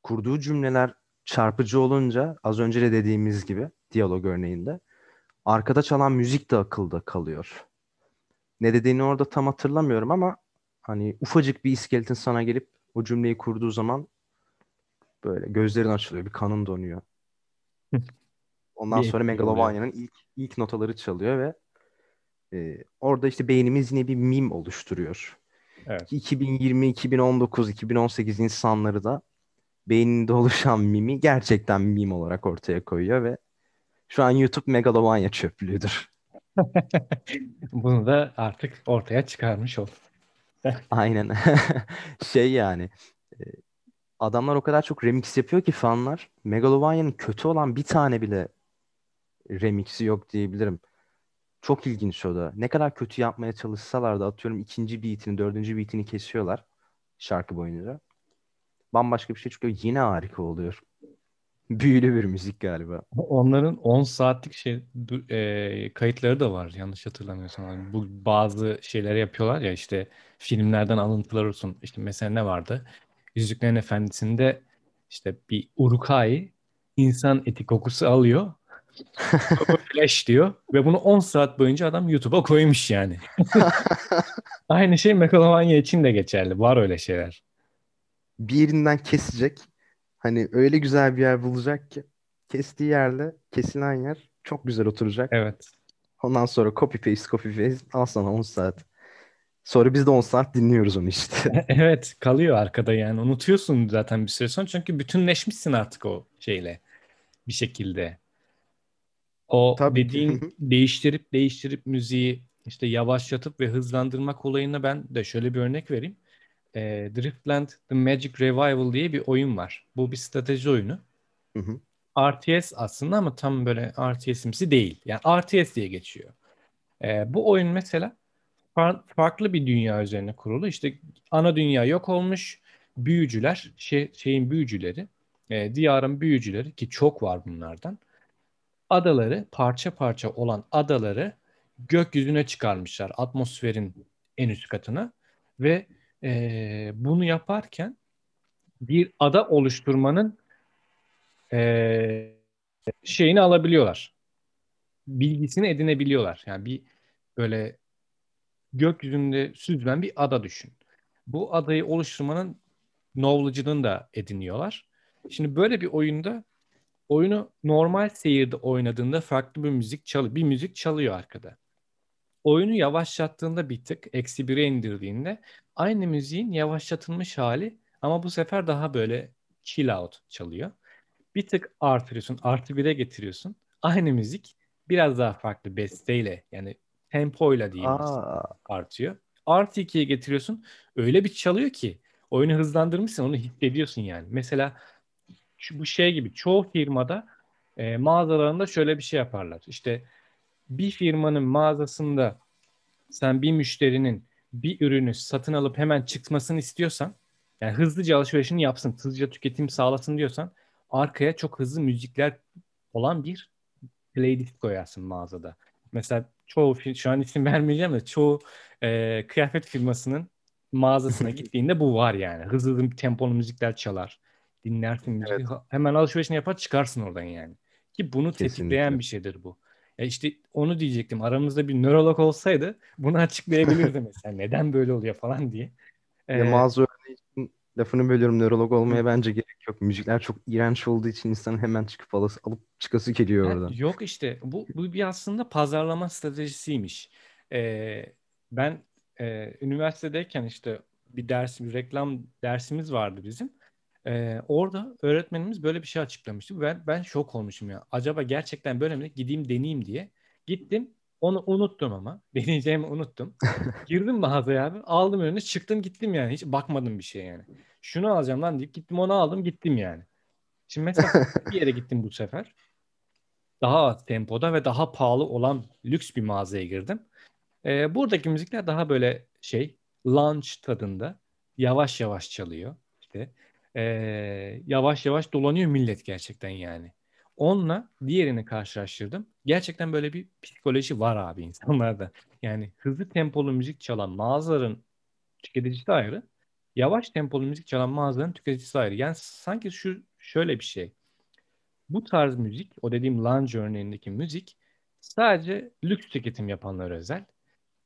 Kurduğu cümleler çarpıcı olunca az önce de dediğimiz gibi diyalog örneğinde arkada çalan müzik de akılda kalıyor. Ne dediğini orada tam hatırlamıyorum ama hani ufacık bir iskeletin sana gelip o cümleyi kurduğu böyle gözlerin açılıyor, bir kanın donuyor. Ondan Bir sonra. Megalovania'nın ilk ilk notaları çalıyor ve e, orada işte beynimiz yine bir meme oluşturuyor. Evet. 2020, 2019, 2018 insanları da beyninde oluşan mimi gerçekten meme olarak ortaya koyuyor ve şu an YouTube Megalovania çöplüğüdür. Bunu da artık ortaya çıkarmış olduk. Aynen. Şey yani e, adamlar o kadar çok remix yapıyor ki fanlar Megalovania'nın kötü olan bir tane bile remixi yok diyebilirim. Çok ilginç o da. Ne kadar kötü yapmaya çalışsalar da atıyorum ikinci beatini, dördüncü beatini kesiyorlar şarkı boyunca. Bambaşka bir şey çıkıyor. Yine harika oluyor. Büyülü bir müzik galiba. Onların 10 saatlik şey e, kayıtları da var yanlış hatırlamıyorsam. Yani bu bazı şeyleri yapıyorlar ya işte filmlerden alıntılar olsun. İşte mesela ne vardı? Yüzüklerin Efendisi'nde işte bir Uruk-hai insan eti kokusu alıyor. Flash diyor ve bunu 10 saat boyunca adam YouTube'a koymuş yani. Aynı şey Megalovania için de geçerli. Var öyle şeyler. bir yerinden kesecek. Hani öyle güzel bir yer bulacak ki kestiği yerle kesilen yer çok güzel oturacak. Evet. Ondan sonra copy paste copy paste al sana 10 saat. Sonra biz de 10 saat dinliyoruz onu işte. Evet kalıyor arkada yani. Unutuyorsun zaten bir süre sonra çünkü bütünleşmişsin artık o şeyle bir şekilde. O Tabii dediğin değiştirip değiştirip müziği işte yavaşlatıp ve hızlandırmak olayına ben de şöyle bir örnek vereyim. Ee, Driftland The Magic Revival diye bir oyun var. Bu bir strateji oyunu. Hı hı. RTS aslında ama tam böyle RTS'imsi değil. Yani RTS diye geçiyor. Ee, bu oyun mesela far- farklı bir dünya üzerine kurulu. İşte ana dünya yok olmuş. Büyücüler, şey, şeyin büyücüleri, e, diyarın büyücüleri ki çok var bunlardan. Adaları, parça parça olan adaları gökyüzüne çıkarmışlar. Atmosferin en üst katına ve e, bunu yaparken bir ada oluşturmanın e, şeyini alabiliyorlar. Bilgisini edinebiliyorlar. Yani bir böyle gökyüzünde süzülen bir ada düşün. Bu adayı oluşturmanın knowledge'ını da ediniyorlar. Şimdi böyle bir oyunda oyunu normal seyirde oynadığında farklı bir müzik çalıyor. Bir müzik çalıyor arkada. Oyunu yavaşlattığında bir tık eksi bire indirdiğinde aynı müziğin yavaşlatılmış hali ama bu sefer daha böyle chill out çalıyor. Bir tık artırıyorsun, artı bire getiriyorsun. Aynı müzik biraz daha farklı besteyle yani tempoyla Aa, artıyor. Artı 2'ye getiriyorsun. Öyle bir çalıyor ki oyunu hızlandırmışsın onu hissediyorsun yani. Mesela şu, bu şey gibi çoğu firmada e, mağazalarında şöyle bir şey yaparlar. İşte bir firmanın mağazasında sen bir müşterinin bir ürünü satın alıp hemen çıkmasını istiyorsan yani hızlıca alışverişini yapsın, hızlıca tüketim sağlasın diyorsan arkaya çok hızlı müzikler olan bir playlist koyarsın mağazada. Mesela çoğu şu an isim vermeyeceğim de çoğu e, kıyafet firmasının mağazasına gittiğinde bu var yani. Hızlı hızlı tempolu müzikler çalar. Dinlersin. Evet. Hemen alışverişini yapar çıkarsın oradan yani. Ki bunu tetikleyen Kesinlikle. bir şeydir bu. Ya işte onu diyecektim. Aramızda bir nörolog olsaydı bunu açıklayabilirdi mesela. Neden böyle oluyor falan diye. ya Ee, mağaza örneği için lafını bölüyorum. Nörolog olmaya bence gerek yok. Müzikler çok iğrenç olduğu için insanın hemen çıkıp alıp, alıp çıkası geliyor Ha, oradan. yok işte bu, bu bir aslında pazarlama stratejisiymiş. Ee, ben e, üniversitedeyken işte bir ders, bir reklam dersimiz vardı bizim. Ee, orada öğretmenimiz böyle bir şey açıklamıştı. Ben, ben şok olmuşum ya. Acaba gerçekten böyle mi? Gideyim deneyeyim diye. Gittim. Onu unuttum ama. Deneyeceğimi unuttum. Girdim mağazaya abi. Aldım ürünü çıktım gittim yani. Hiç bakmadım bir şeye yani. Şunu alacağım lan deyip gittim onu aldım gittim yani. Şimdi mesela bir yere gittim bu sefer. Daha az tempoda ve daha pahalı olan lüks bir mağazaya girdim. Ee, buradaki müzikler daha böyle şey lounge tadında yavaş yavaş çalıyor. İşte ee, yavaş yavaş dolanıyor millet gerçekten yani. Onunla diğerini karşılaştırdım. Gerçekten böyle bir psikoloji var abi insanlarda. Yani hızlı tempolu müzik çalan mağazaların tüketicisi ayrı. Yavaş tempolu müzik çalan mağazaların tüketicisi ayrı. Yani sanki şu şöyle bir şey. Bu tarz müzik, o dediğim lounge örneğindeki müzik sadece lüks tüketim yapanlara özel.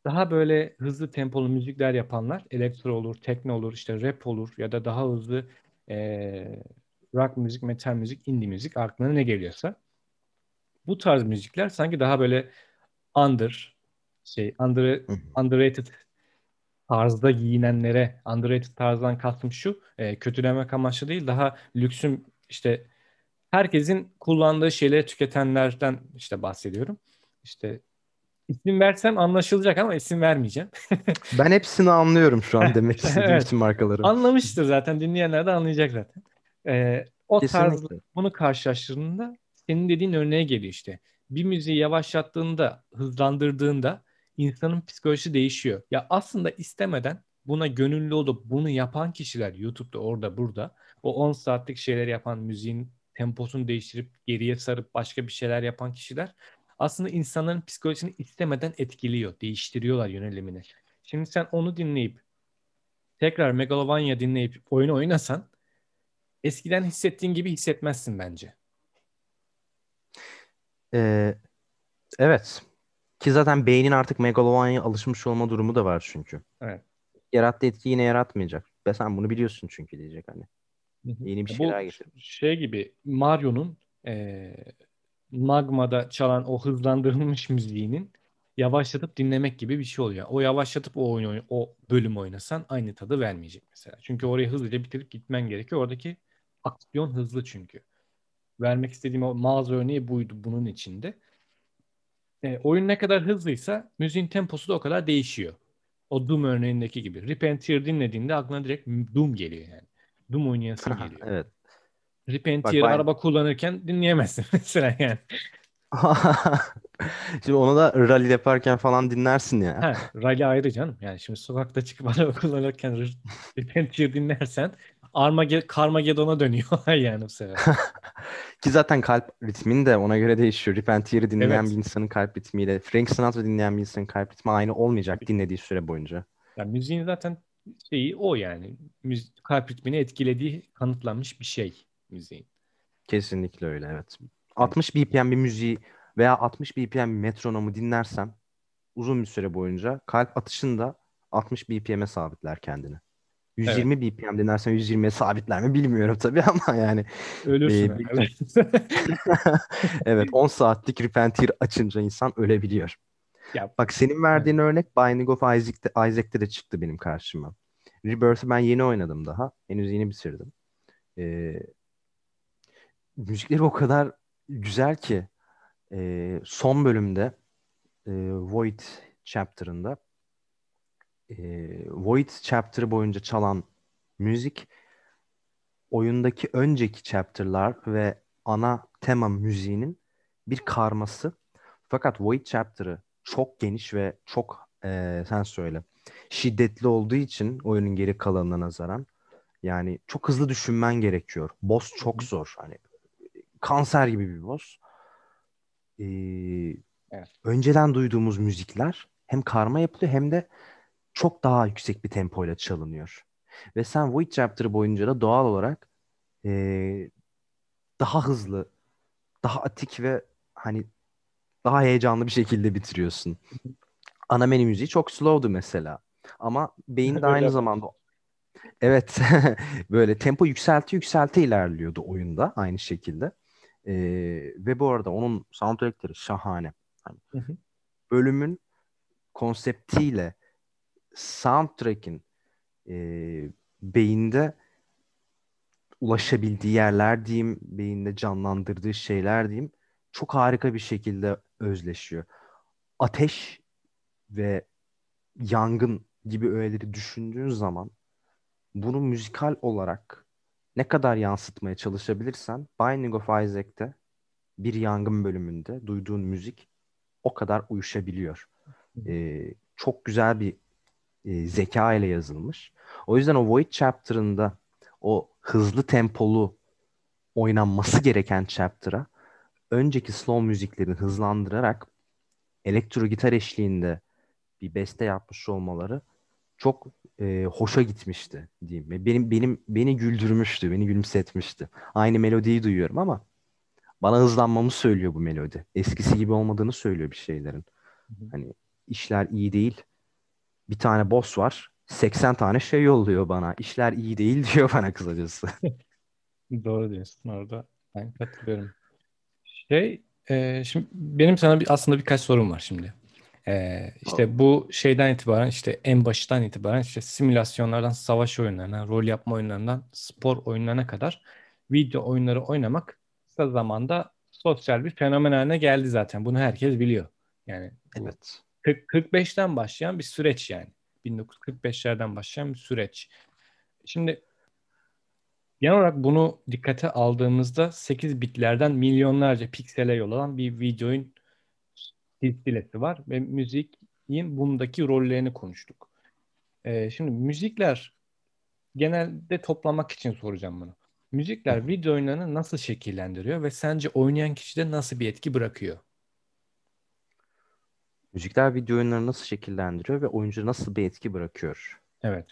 Daha böyle hızlı tempolu müzikler yapanlar, elektro olur, tekno olur, işte rap olur ya da daha hızlı e, rock müzik, metal müzik, indie müzik aklına ne geliyorsa. Bu tarz müzikler sanki daha böyle under şey under, underrated tarzda giyinenlere underrated tarzdan kastım şu e, kötülemek amaçlı değil daha lüksüm işte herkesin kullandığı şeyleri tüketenlerden işte bahsediyorum. İşte isim versem anlaşılacak ama isim vermeyeceğim. ben hepsini anlıyorum şu an demek istediğim evet. bütün markaları. Anlamıştır zaten dinleyenler de anlayacak zaten. Ee, o Kesinlikle. tarz bunu karşılaştırdığında senin dediğin örneğe geliyor işte. Bir müziği yavaşlattığında, hızlandırdığında insanın psikolojisi değişiyor. Ya aslında istemeden buna gönüllü olup bunu yapan kişiler YouTube'da orada burada o 10 saatlik şeyler yapan müziğin temposunu değiştirip geriye sarıp başka bir şeyler yapan kişiler aslında insanların psikolojisini istemeden etkiliyor, değiştiriyorlar yönelimini. Şimdi sen onu dinleyip tekrar Megalovania dinleyip oyunu oynasan eskiden hissettiğin gibi hissetmezsin bence. Ee, evet. Ki zaten beynin artık Megalovania'ya alışmış olma durumu da var çünkü. Evet. Yarattığı etki yine yaratmayacak. Ve sen bunu biliyorsun çünkü diyecek hani. Yeni bir şeyler getir. Şey gibi Mario'nun e, Magma'da çalan o hızlandırılmış müziğinin yavaşlatıp dinlemek gibi bir şey oluyor. O yavaşlatıp o oyunu o bölüm oynasan aynı tadı vermeyecek mesela. Çünkü orayı hızlıca bitirip gitmen gerekiyor. Oradaki aksiyon hızlı çünkü. Vermek istediğim o mağaza örneği buydu bunun içinde. E, oyun ne kadar hızlıysa müziğin temposu da o kadar değişiyor. O Doom örneğindeki gibi. Rip and Tear dinlediğinde aklına direkt Doom geliyor yani. Doom oynayasın geliyor. evet. Tear ben... araba kullanırken dinleyemezsin mesela yani. şimdi onu da rally yaparken falan dinlersin ya. Ha, rally ayrı canım. Yani şimdi sokakta çıkıp araba kullanırken Tear dinlersen Armage Carmageddon'a dönüyor yani bu sefer. Ki zaten kalp ritmin de ona göre değişiyor. Tear'ı dinleyen evet. bir insanın kalp ritmiyle Frank Sinatra dinleyen bir insanın kalp ritmi aynı olmayacak dinlediği süre boyunca. Yani müziğin zaten şeyi o yani. Müzik, kalp ritmini etkilediği kanıtlanmış bir şey müziğin. Kesinlikle öyle evet. 60 BPM bir müziği veya 60 BPM bir metronomu dinlersen uzun bir süre boyunca kalp atışında 60 BPM'e sabitler kendini. 120 evet. BPM dinlersen 120'ye sabitler mi bilmiyorum tabii ama yani. Ölürsün. E, bir... evet 10 saatlik Repentir açınca insan ölebiliyor. Ya, Bak senin verdiğin evet. örnek Binding of Isaac'te, Isaac'te de çıktı benim karşıma. Rebirth'ı ben yeni oynadım daha. Henüz yeni bitirdim. Ee, müzikleri o kadar güzel ki e, son bölümde e, Void chapter'ında e, Void chapter boyunca çalan müzik oyundaki önceki chapter'lar ve ana tema müziğinin bir karması. Fakat Void chapter'ı çok geniş ve çok e, sen söyle şiddetli olduğu için oyunun geri kalanına nazaran yani çok hızlı düşünmen gerekiyor. Boss çok zor. Hani kanser gibi bir boss. Ee, evet. Önceden duyduğumuz müzikler hem karma yapılıyor hem de çok daha yüksek bir tempoyla çalınıyor. Ve sen Void Chapter boyunca da doğal olarak ee, daha hızlı, daha atik ve hani daha heyecanlı bir şekilde bitiriyorsun. Ana menü müziği çok slow'du mesela. Ama beyin de aynı zamanda Evet. böyle tempo yükselti yükselti ilerliyordu oyunda aynı şekilde. Ee, ve bu arada onun soundtrackleri şahane. Hani hı hı. Bölümün konseptiyle soundtrack'in e, beyinde ulaşabildiği yerler diyeyim, beyinde canlandırdığı şeyler diyeyim çok harika bir şekilde özleşiyor. Ateş ve yangın gibi öğeleri düşündüğün zaman bunu müzikal olarak ne kadar yansıtmaya çalışabilirsen Binding of Isaac'te bir yangın bölümünde duyduğun müzik o kadar uyuşabiliyor. Ee, çok güzel bir e, zeka ile yazılmış. O yüzden o Void Chapter'ında o hızlı tempolu oynanması gereken chapter'a önceki slow müziklerini hızlandırarak elektro gitar eşliğinde bir beste yapmış olmaları çok e, hoşa gitmişti diyeyim. Benim benim beni güldürmüştü, beni gülümsetmişti. Aynı melodiyi duyuyorum ama bana hızlanmamı söylüyor bu melodi. Eskisi gibi olmadığını söylüyor bir şeylerin. Hani işler iyi değil. Bir tane boss var. 80 tane şey yolluyor bana. İşler iyi değil diyor bana kısacası. Doğru diyorsun orada. Ben katılıyorum. Şey, e, şimdi benim sana bir, aslında birkaç sorum var şimdi. E, işte bu şeyden itibaren işte en baştan itibaren işte simülasyonlardan savaş oyunlarına, rol yapma oyunlarından spor oyunlarına kadar video oyunları oynamak kısa zamanda sosyal bir fenomen haline geldi zaten. Bunu herkes biliyor. Yani evet. 40, 45'ten başlayan bir süreç yani. 1945'lerden başlayan bir süreç. Şimdi genel olarak bunu dikkate aldığımızda 8 bitlerden milyonlarca piksele yol alan bir videoyun silsilesi var ve müziğin bundaki rollerini konuştuk. Ee, şimdi müzikler genelde toplamak için soracağım bunu. Müzikler video oyunlarını nasıl şekillendiriyor ve sence oynayan kişide nasıl bir etki bırakıyor? Müzikler video oyunları nasıl şekillendiriyor ve oyuncu nasıl bir etki bırakıyor? Evet.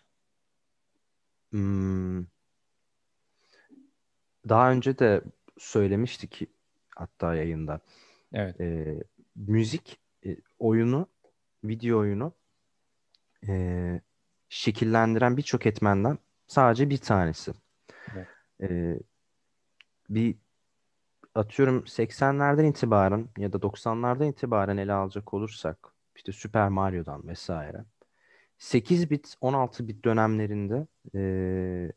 Hmm. Daha önce de söylemiştik hatta yayında. Evet. Ee, müzik e, oyunu, video oyunu e, şekillendiren birçok etmenden sadece bir tanesi. Evet. Ee, bir atıyorum 80'lerden itibaren ya da 90'lardan itibaren ele alacak olursak işte Super Mario'dan vesaire 8 bit 16 bit dönemlerinde e,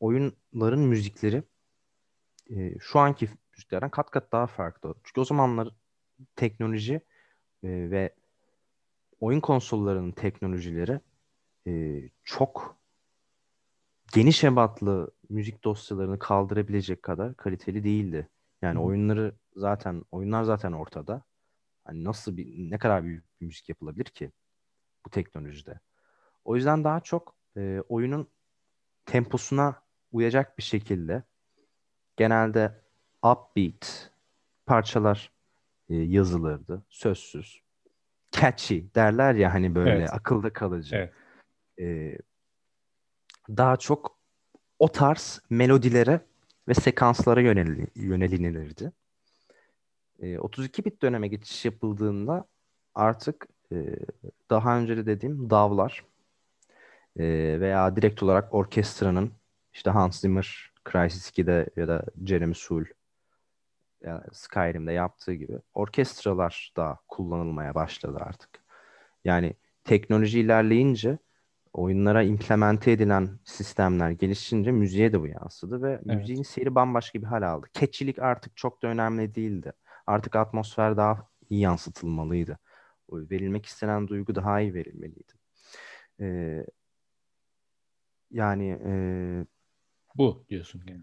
oyunların müzikleri e, şu anki müziklerden kat kat daha farklı. Çünkü o zamanlar teknoloji e, ve oyun konsollarının teknolojileri e, çok geniş ebatlı müzik dosyalarını kaldırabilecek kadar kaliteli değildi. Yani Hı. oyunları zaten oyunlar zaten ortada. Hani nasıl bir ne kadar büyük bir müzik yapılabilir ki bu teknolojide? O yüzden daha çok e, oyunun temposuna uyacak bir şekilde genelde upbeat parçalar e, yazılırdı. Sözsüz. Catchy derler ya hani böyle evet. akılda kalıcı. Evet. E, daha çok o tarz melodilere ve sekanslara yönel, yönelinilirdi. E, 32 bit döneme geçiş yapıldığında artık e, daha önce de dediğim davlar e, veya direkt olarak orkestranın işte Hans Zimmer Crysis 2'de ya da Jeremy Soule yani Skyrim'de yaptığı gibi orkestralar da kullanılmaya başladı artık. Yani teknoloji ilerleyince oyunlara implemente edilen sistemler gelişince müziğe de bu yansıdı ve evet. müziğin seyri bambaşka bir hal aldı. Keçilik artık çok da önemli değildi. Artık atmosfer daha iyi yansıtılmalıydı. Verilmek istenen duygu daha iyi verilmeliydi. Ee, yani e, bu diyorsun yani.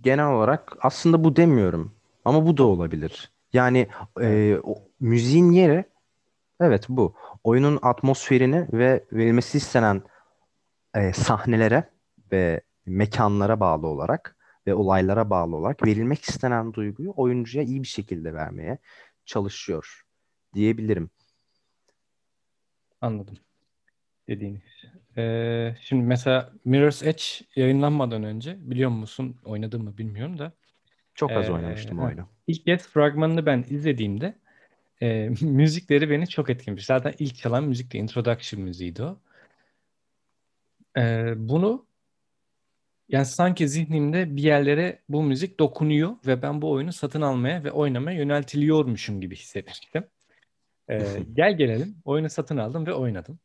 Genel olarak aslında bu demiyorum ama bu da olabilir. Yani e, o, müziğin yeri evet bu. Oyunun atmosferini ve verilmesi istenen e, sahnelere ve mekanlara bağlı olarak ve olaylara bağlı olarak verilmek istenen duyguyu oyuncuya iyi bir şekilde vermeye çalışıyor diyebilirim. Anladım dediğiniz. Ee, şimdi mesela Mirror's Edge yayınlanmadan önce biliyor musun oynadım mı bilmiyorum da çok az ee, oynamıştım ha, oyunu. İlk kez fragmanını ben izlediğimde e, müzikleri beni çok etkilemiş. Zaten ilk çalan müzik de introduction müziğiydi o. E, bunu yani sanki zihnimde bir yerlere bu müzik dokunuyor ve ben bu oyunu satın almaya ve oynamaya yöneltiliyormuşum gibi hissetmiştim. E, gel gelelim oyunu satın aldım ve oynadım.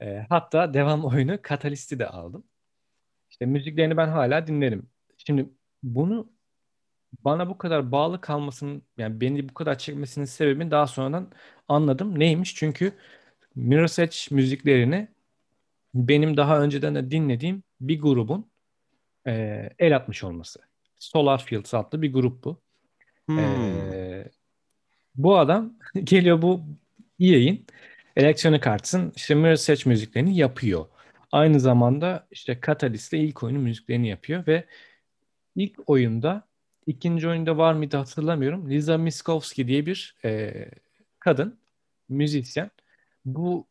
E, hatta devam oyunu Catalyst'i de aldım. İşte müziklerini ben hala dinlerim. Şimdi bunu bana bu kadar bağlı kalmasının yani beni bu kadar çekmesinin sebebini daha sonradan anladım. Neymiş? Çünkü Mirror's Edge müziklerini benim daha önceden de dinlediğim bir grubun e, el atmış olması. Solar Fields adlı bir grup bu. Hmm. E, bu adam geliyor bu EA'in Electronic Arts'ın işte Mirror's Edge müziklerini yapıyor. Aynı zamanda işte Catalyst'le ilk oyunun müziklerini yapıyor ve ilk oyunda ikinci oyunda var mıydı hatırlamıyorum. Liza Miskovsky diye bir e, kadın müzisyen bu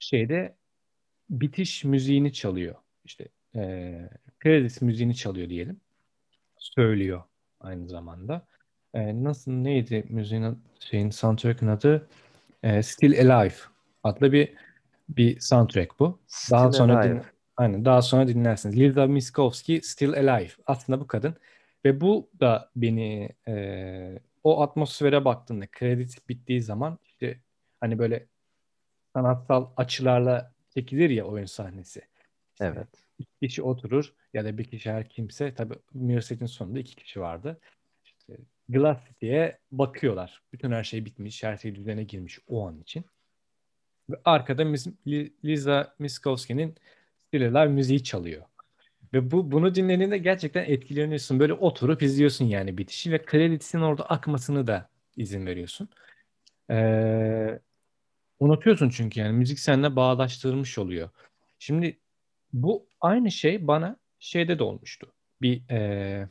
şeyde bitiş müziğini çalıyor. İşte e, kredis müziğini çalıyor diyelim. Söylüyor aynı zamanda. E, nasıl neydi müziğin şeyin soundtrack'ın adı? E, Still Alive adlı bir bir soundtrack bu. Daha Still sonra Alive. din, aynen daha sonra dinlersiniz. Liza Miskovsky Still Alive. Aslında bu kadın ve bu da beni e, o atmosfere baktığında kredi bittiği zaman işte hani böyle sanatsal açılarla çekilir ya oyun sahnesi. İşte Evet. iki kişi oturur ya da bir kişi her kimse tabii Mirror's Edge'in sonunda iki kişi vardı. İşte Glass City'ye bakıyorlar. Bütün her şey bitmiş, her şey düzene girmiş o an için. Ve arkada Mis- Li- Liza Miskovsky'nin Still Alive müziği çalıyor. Ve bu bunu dinlediğinde gerçekten etkileniyorsun. Böyle oturup izliyorsun yani bitişi ve kreditin orada akmasını da izin veriyorsun. Ee, unutuyorsun çünkü yani müzik seninle bağdaştırılmış oluyor. Şimdi bu aynı şey bana şeyde de olmuştu. Bir e,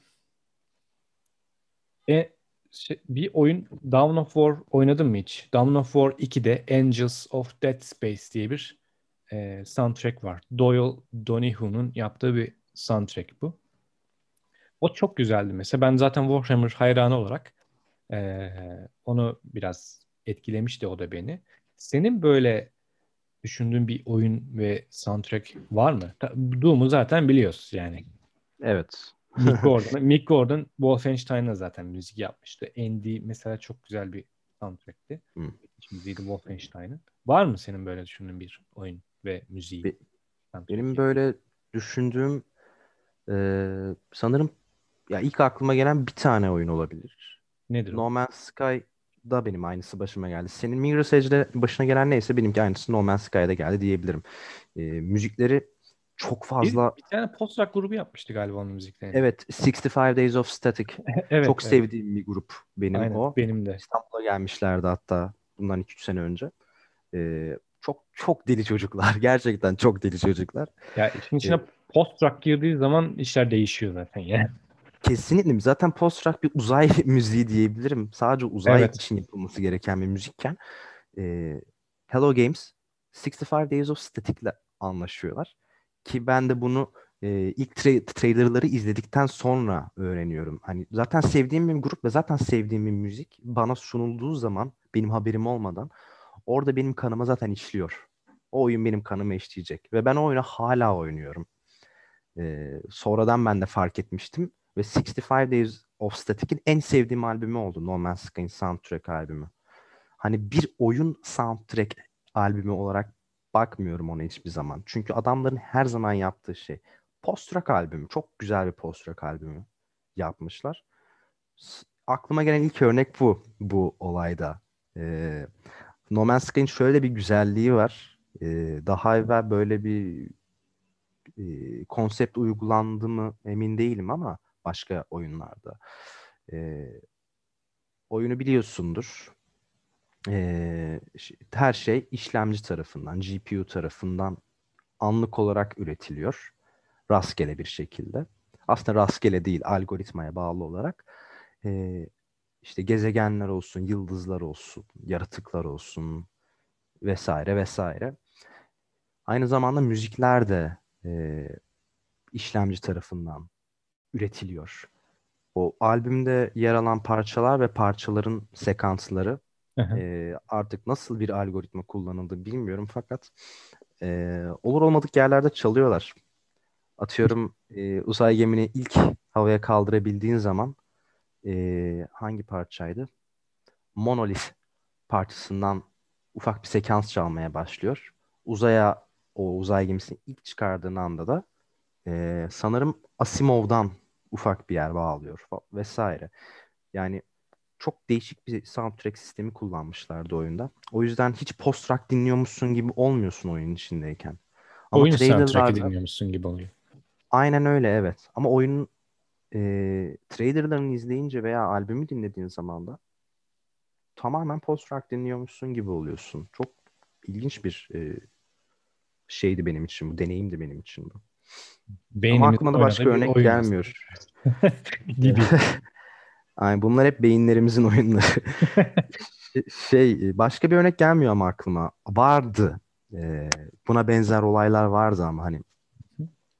e, şey- bir oyun Dawn of War oynadın mı hiç? Dawn of War 2'de Angels of Dead Space diye bir e, soundtrack var. Doyle Donahue yaptığı bir soundtrack bu. O çok güzeldi mesela. Ben zaten Warhammer hayranı olarak e, onu biraz etkilemişti o da beni. Senin böyle düşündüğün bir oyun ve soundtrack var mı? Doom'u zaten biliyoruz yani. Evet. Mick Gordon, Mick Gordon Wolfenstein'a zaten müzik yapmıştı. Andy mesela çok güzel bir soundtrack'ti. İç müziğiydi Wolfenstein'ın. Var mı senin böyle düşündüğün bir oyun ve müziği? Be-? Benim böyle düşündüğüm eee, sanırım ya ilk aklıma gelen bir tane oyun olabilir. Nedir o? No Man's Sky da benim aynısı başıma geldi. Senin Mirror's Edge'de başına gelen neyse benimki aynısı No Man's Sky'da geldi diyebilirim. Eee, müzikleri çok Bir, fazla bir tane post-rock grubu yapmıştı galiba onun müziklerini. evet 65 Days of Static evet, çok evet. sevdiğim bir grup benim Aynen, o. benim de. İstanbul'a gelmişlerdi hatta bundan 2-3 sene önce. Eee, çok çok deli çocuklar. Gerçekten çok deli çocuklar. Ya işin içine post-rock girdiği zaman işler değişiyor zaten yani. Kesinlikle. Zaten post-rock bir uzay müziği diyebilirim. Sadece uzay Evet. için yapılması gereken bir müzikken e, Hello Games 65 Days of Static'le anlaşıyorlar. Ki ben de bunu e, ilk tra- trailerları izledikten sonra öğreniyorum. Hani zaten sevdiğim bir grup ve zaten sevdiğim bir müzik bana sunulduğu zaman benim haberim olmadan orada benim kanıma zaten işliyor. O oyun benim kanıma işleyecek. Ve ben o oyunu hala oynuyorum. E, sonradan ben de fark etmiştim. Ve 65 Days of Static'in en sevdiğim albümü oldu. No Man's Sky'ın soundtrack albümü. Hani bir oyun soundtrack albümü olarak bakmıyorum ona hiçbir zaman. Çünkü adamların her zaman yaptığı şey post-rock albümü. Çok güzel bir post-rock albümü yapmışlar. Aklıma gelen ilk örnek bu. Bu olayda. Ee, No Man's Sky'ın şöyle bir güzelliği var. Ee, daha evvel böyle bir e, konsept uygulandı mı emin değilim ama başka oyunlarda. E, oyunu biliyorsundur. E, her şey işlemci tarafından, GPU tarafından anlık olarak üretiliyor. Rastgele bir şekilde. Aslında rastgele değil, algoritmaya bağlı olarak. E, işte gezegenler olsun, yıldızlar olsun, yaratıklar olsun vesaire vesaire. Aynı zamanda müzikler de e, işlemci tarafından üretiliyor. O albümde yer alan parçalar ve parçaların sekansları e, artık nasıl bir algoritma kullanıldı bilmiyorum fakat e, olur olmadık yerlerde çalıyorlar. Atıyorum e, uzay gemini ilk havaya kaldırabildiğin zaman e, hangi parçaydı? Monolith parçasından ufak bir sekans çalmaya başlıyor. Uzaya o uzay gemisini ilk çıkardığın anda da e, sanırım Asimov'dan ufak bir yer bağlıyor vesaire. Yani çok değişik bir soundtrack sistemi kullanmışlardı oyunda. O yüzden hiç post-rock dinliyormuşsun gibi olmuyorsun oyunun içindeyken. Ama Oyun soundtrack'i dinliyormuşsun gibi oluyor. Aynen öyle evet. Ama oyunun e, trailerlarını izleyince veya albümü dinlediğin zaman da tamamen post-rock dinliyormuşsun gibi oluyorsun. Çok ilginç bir e, şeydi benim için bu. Deneyimdi benim için bu. Ama aklıma da başka örnek gelmiyor. gibi. Aynen bunlar hep beyinlerimizin oyunları. şey başka bir örnek gelmiyor ama aklıma. Vardı. Ee, buna benzer olaylar vardı ama hani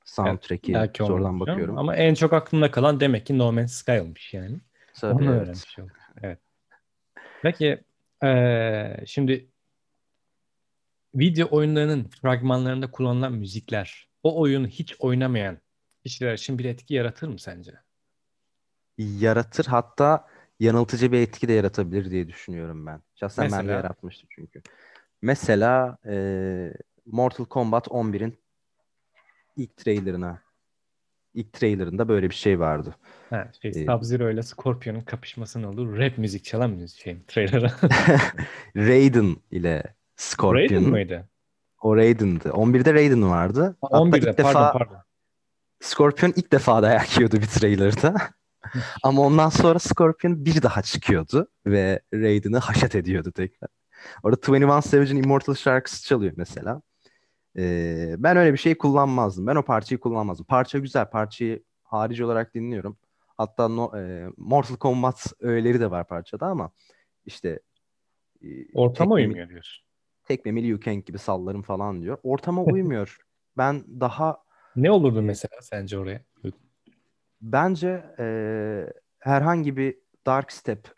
soundtrack'i evet, sonradan bakıyorum. Ama en çok aklımda kalan demek ki No Man's Sky olmuş yani. Tabii, Onu evet. öğrenmiş oldum. Evet. Peki ee, şimdi video oyunlarının fragmanlarında kullanılan müzikler o oyunu hiç oynamayan kişiler için bir etki yaratır mı sence? Yaratır hatta yanıltıcı bir etki de yaratabilir diye düşünüyorum ben. Şahsen Mesela? ben de yaratmıştım çünkü. Mesela e, Mortal Kombat 11'in ilk trailerına ilk trailerında böyle bir şey vardı. Ha, şey, ee, Sub-Zero ile Scorpion'un kapışmasının olduğu rap müzik çalan müzik şey trailer'a. Raiden ile Scorpion. Raiden mıydı? O Raiden'dı. 11'de Raiden vardı. Ha, 11'de ilk pardon defa pardon. Scorpion ilk defa dayak yiyordu bir trailer'da. Ama ondan sonra Scorpion bir daha çıkıyordu ve Raiden'ı haşet ediyordu tekrar. Orada 21 Savage'in Immortal şarkısı çalıyor mesela. Ee, ben öyle bir şey kullanmazdım. Ben o parçayı kullanmazdım. Parça güzel. Parçayı harici olarak dinliyorum. Hatta no, e, Mortal Kombat öğeleri de var parçada ama işte e, Ortama uymuyor diyorsun. Tekmemeli You Kang gibi sallarım falan diyor. Ortama uymuyor. ben daha ne olurdu e, mesela sence oraya? Bence e, herhangi bir Dark Step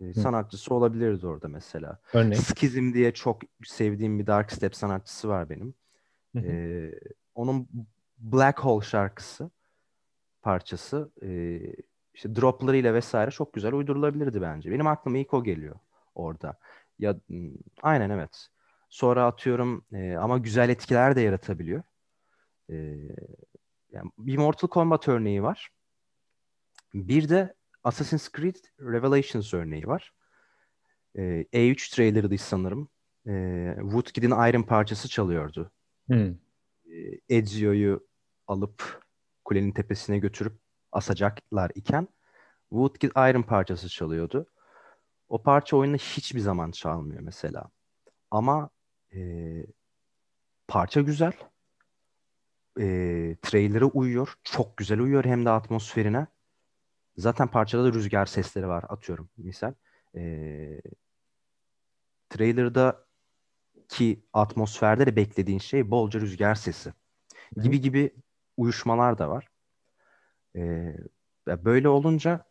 e, sanatçısı olabilirdi orada mesela. Örneğin? Skizm diye çok sevdiğim bir Dark Step sanatçısı var benim. E, onun Black Hole şarkısı parçası e, işte droplarıyla vesaire çok güzel uydurulabilirdi bence. Benim aklıma ilk o geliyor orada. Ya aynen evet. Sonra atıyorum e, ama güzel etkiler de yaratabiliyor. E, yani bir Mortal Kombat örneği var. Bir de Assassin's Creed Revelations örneği var. Ee, E3 trailer'ıydı sanırım. Ee, Woodkid'in Iron parçası çalıyordu. Hmm. Ee, Ezio'yu alıp kulenin tepesine götürüp asacaklar iken Woodkid Iron parçası çalıyordu. O parça oyunda hiçbir zaman çalmıyor mesela. Ama e, parça güzel. E, trailer'a uyuyor. Çok güzel uyuyor hem de atmosferine. Zaten parçada da rüzgar sesleri var atıyorum misal. E, trailer'da ki atmosferde de beklediğin şey bolca rüzgar sesi. Gibi gibi uyuşmalar da var. E, böyle olunca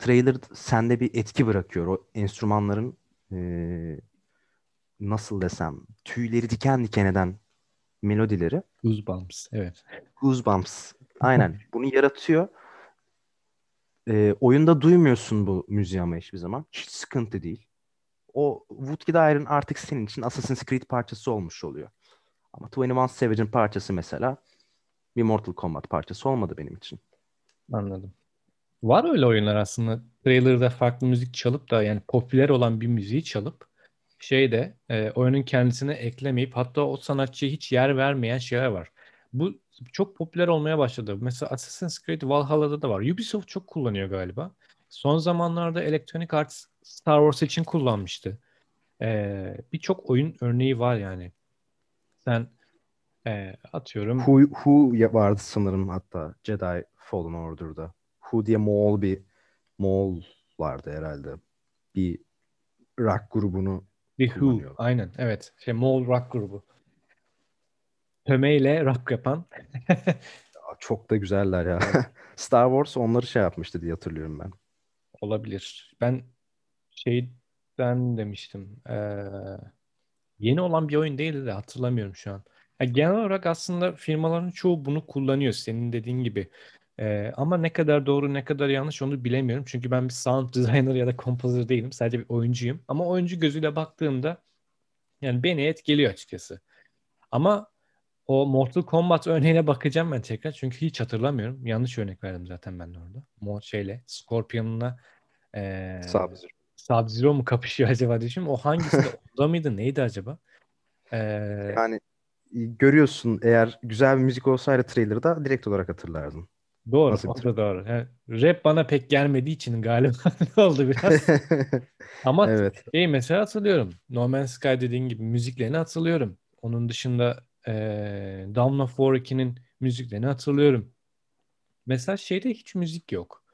trailer sende bir etki bırakıyor. O enstrümanların e, nasıl desem tüyleri diken diken eden melodileri. Goosebumps, evet. Goosebumps. Aynen. Bunu yaratıyor e, oyunda duymuyorsun bu müziği ama hiçbir zaman. Hiç sıkıntı değil. O Woodkid Iron artık senin için Assassin's Creed parçası olmuş oluyor. Ama 21 Savage'ın parçası mesela bir Mortal Kombat parçası olmadı benim için. Anladım. Var öyle oyunlar aslında. Trailer'da farklı müzik çalıp da yani popüler olan bir müziği çalıp şeyde e, oyunun kendisine eklemeyip hatta o sanatçıya hiç yer vermeyen şeyler var. Bu çok popüler olmaya başladı. Mesela Assassin's Creed Valhalla'da da var. Ubisoft çok kullanıyor galiba. Son zamanlarda Electronic Arts Star Wars için kullanmıştı. Ee, Birçok oyun örneği var yani. Sen e, atıyorum. Who, Who vardı sanırım hatta Jedi Fallen Order'da. Who diye Moğol bir Moğol vardı herhalde. Bir rock grubunu bir Who, aynen evet. Şey Moğol rock grubu. Hömeyle rap yapan. Çok da güzeller ya. Star Wars onları şey yapmıştı diye hatırlıyorum ben. Olabilir. Ben şeyden demiştim. Ee, yeni olan bir oyun değildi de hatırlamıyorum şu an. Yani genel olarak aslında firmaların çoğu bunu kullanıyor senin dediğin gibi. Ee, ama ne kadar doğru ne kadar yanlış onu bilemiyorum. Çünkü ben bir sound designer ya da composer değilim. Sadece bir oyuncuyum. Ama oyuncu gözüyle baktığımda yani beni etkiliyor açıkçası. Ama o Mortal Kombat örneğine bakacağım ben tekrar. Çünkü hiç hatırlamıyorum. Yanlış örnek verdim zaten ben de orada. Mo şeyle Scorpion'la ee, Sub-Zero. Sub-Zero mu kapışıyor acaba düşünüyorum. O hangisi onda mıydı? Neydi acaba? Ee, yani görüyorsun eğer güzel bir müzik olsaydı trailer'da direkt olarak hatırlardın. Doğru, Nasıl o da doğru. Yani rap bana pek gelmediği için galiba oldu biraz. Ama Evet. şey mesela hatırlıyorum. No Man's Sky dediğin gibi müziklerini hatırlıyorum. Onun dışında eee Dawn of War 2'nin müziklerini hatırlıyorum. Mesela şeyde hiç müzik yok.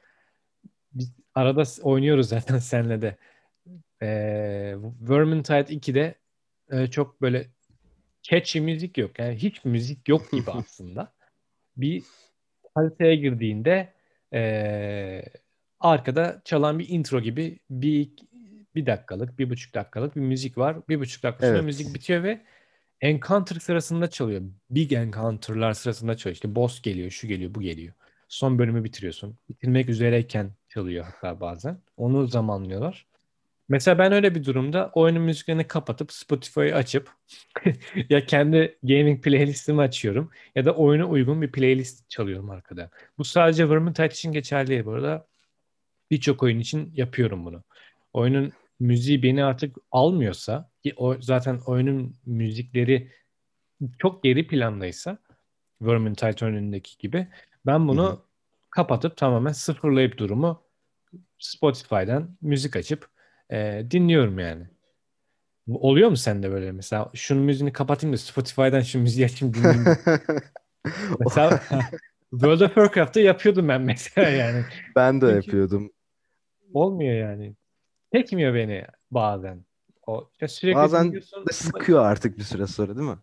Biz arada oynuyoruz zaten senle de. Eee Vermintide 2'de e, çok böyle catchy müzik yok. Yani hiç müzik yok gibi aslında. Bir haritaya girdiğinde eee, arkada çalan bir intro gibi bir bir dakikalık, bir buçuk dakikalık bir müzik var. Bir buçuk dakika sonra müzik Evet. bitiyor ve encounter sırasında çalıyor. Big encounter'lar sırasında çalıyor. İşte boss geliyor, şu geliyor, bu geliyor. Son bölümü bitiriyorsun. Bitirmek üzereyken çalıyor hatta bazen. Onu zamanlıyorlar. Mesela ben öyle bir durumda oyunun müziklerini kapatıp Spotify'ı açıp ya kendi gaming playlistimi açıyorum ya da oyuna uygun bir playlist çalıyorum arkada. Bu sadece Vermintide için geçerli değil bu arada. Birçok oyun için yapıyorum bunu. Oyunun müziği beni artık almıyorsa ki o zaten oyunun müzikleri çok geri plandaysa Vermintide önündeki gibi ben bunu kapatıp tamamen sıfırlayıp durumu Spotify'dan müzik açıp e, dinliyorum yani. Oluyor mu sende böyle mesela şunun müziğini kapatayım da Spotify'dan şu müziği açayım dinleyeyim. Mesela World of Warcraft'ta yapıyordum ben mesela yani. Ben de Çünkü yapıyordum. olmuyor yani. Çekmiyor beni bazen. O işte sürekli Bazen de sıkıyor artık bir süre sonra değil mi?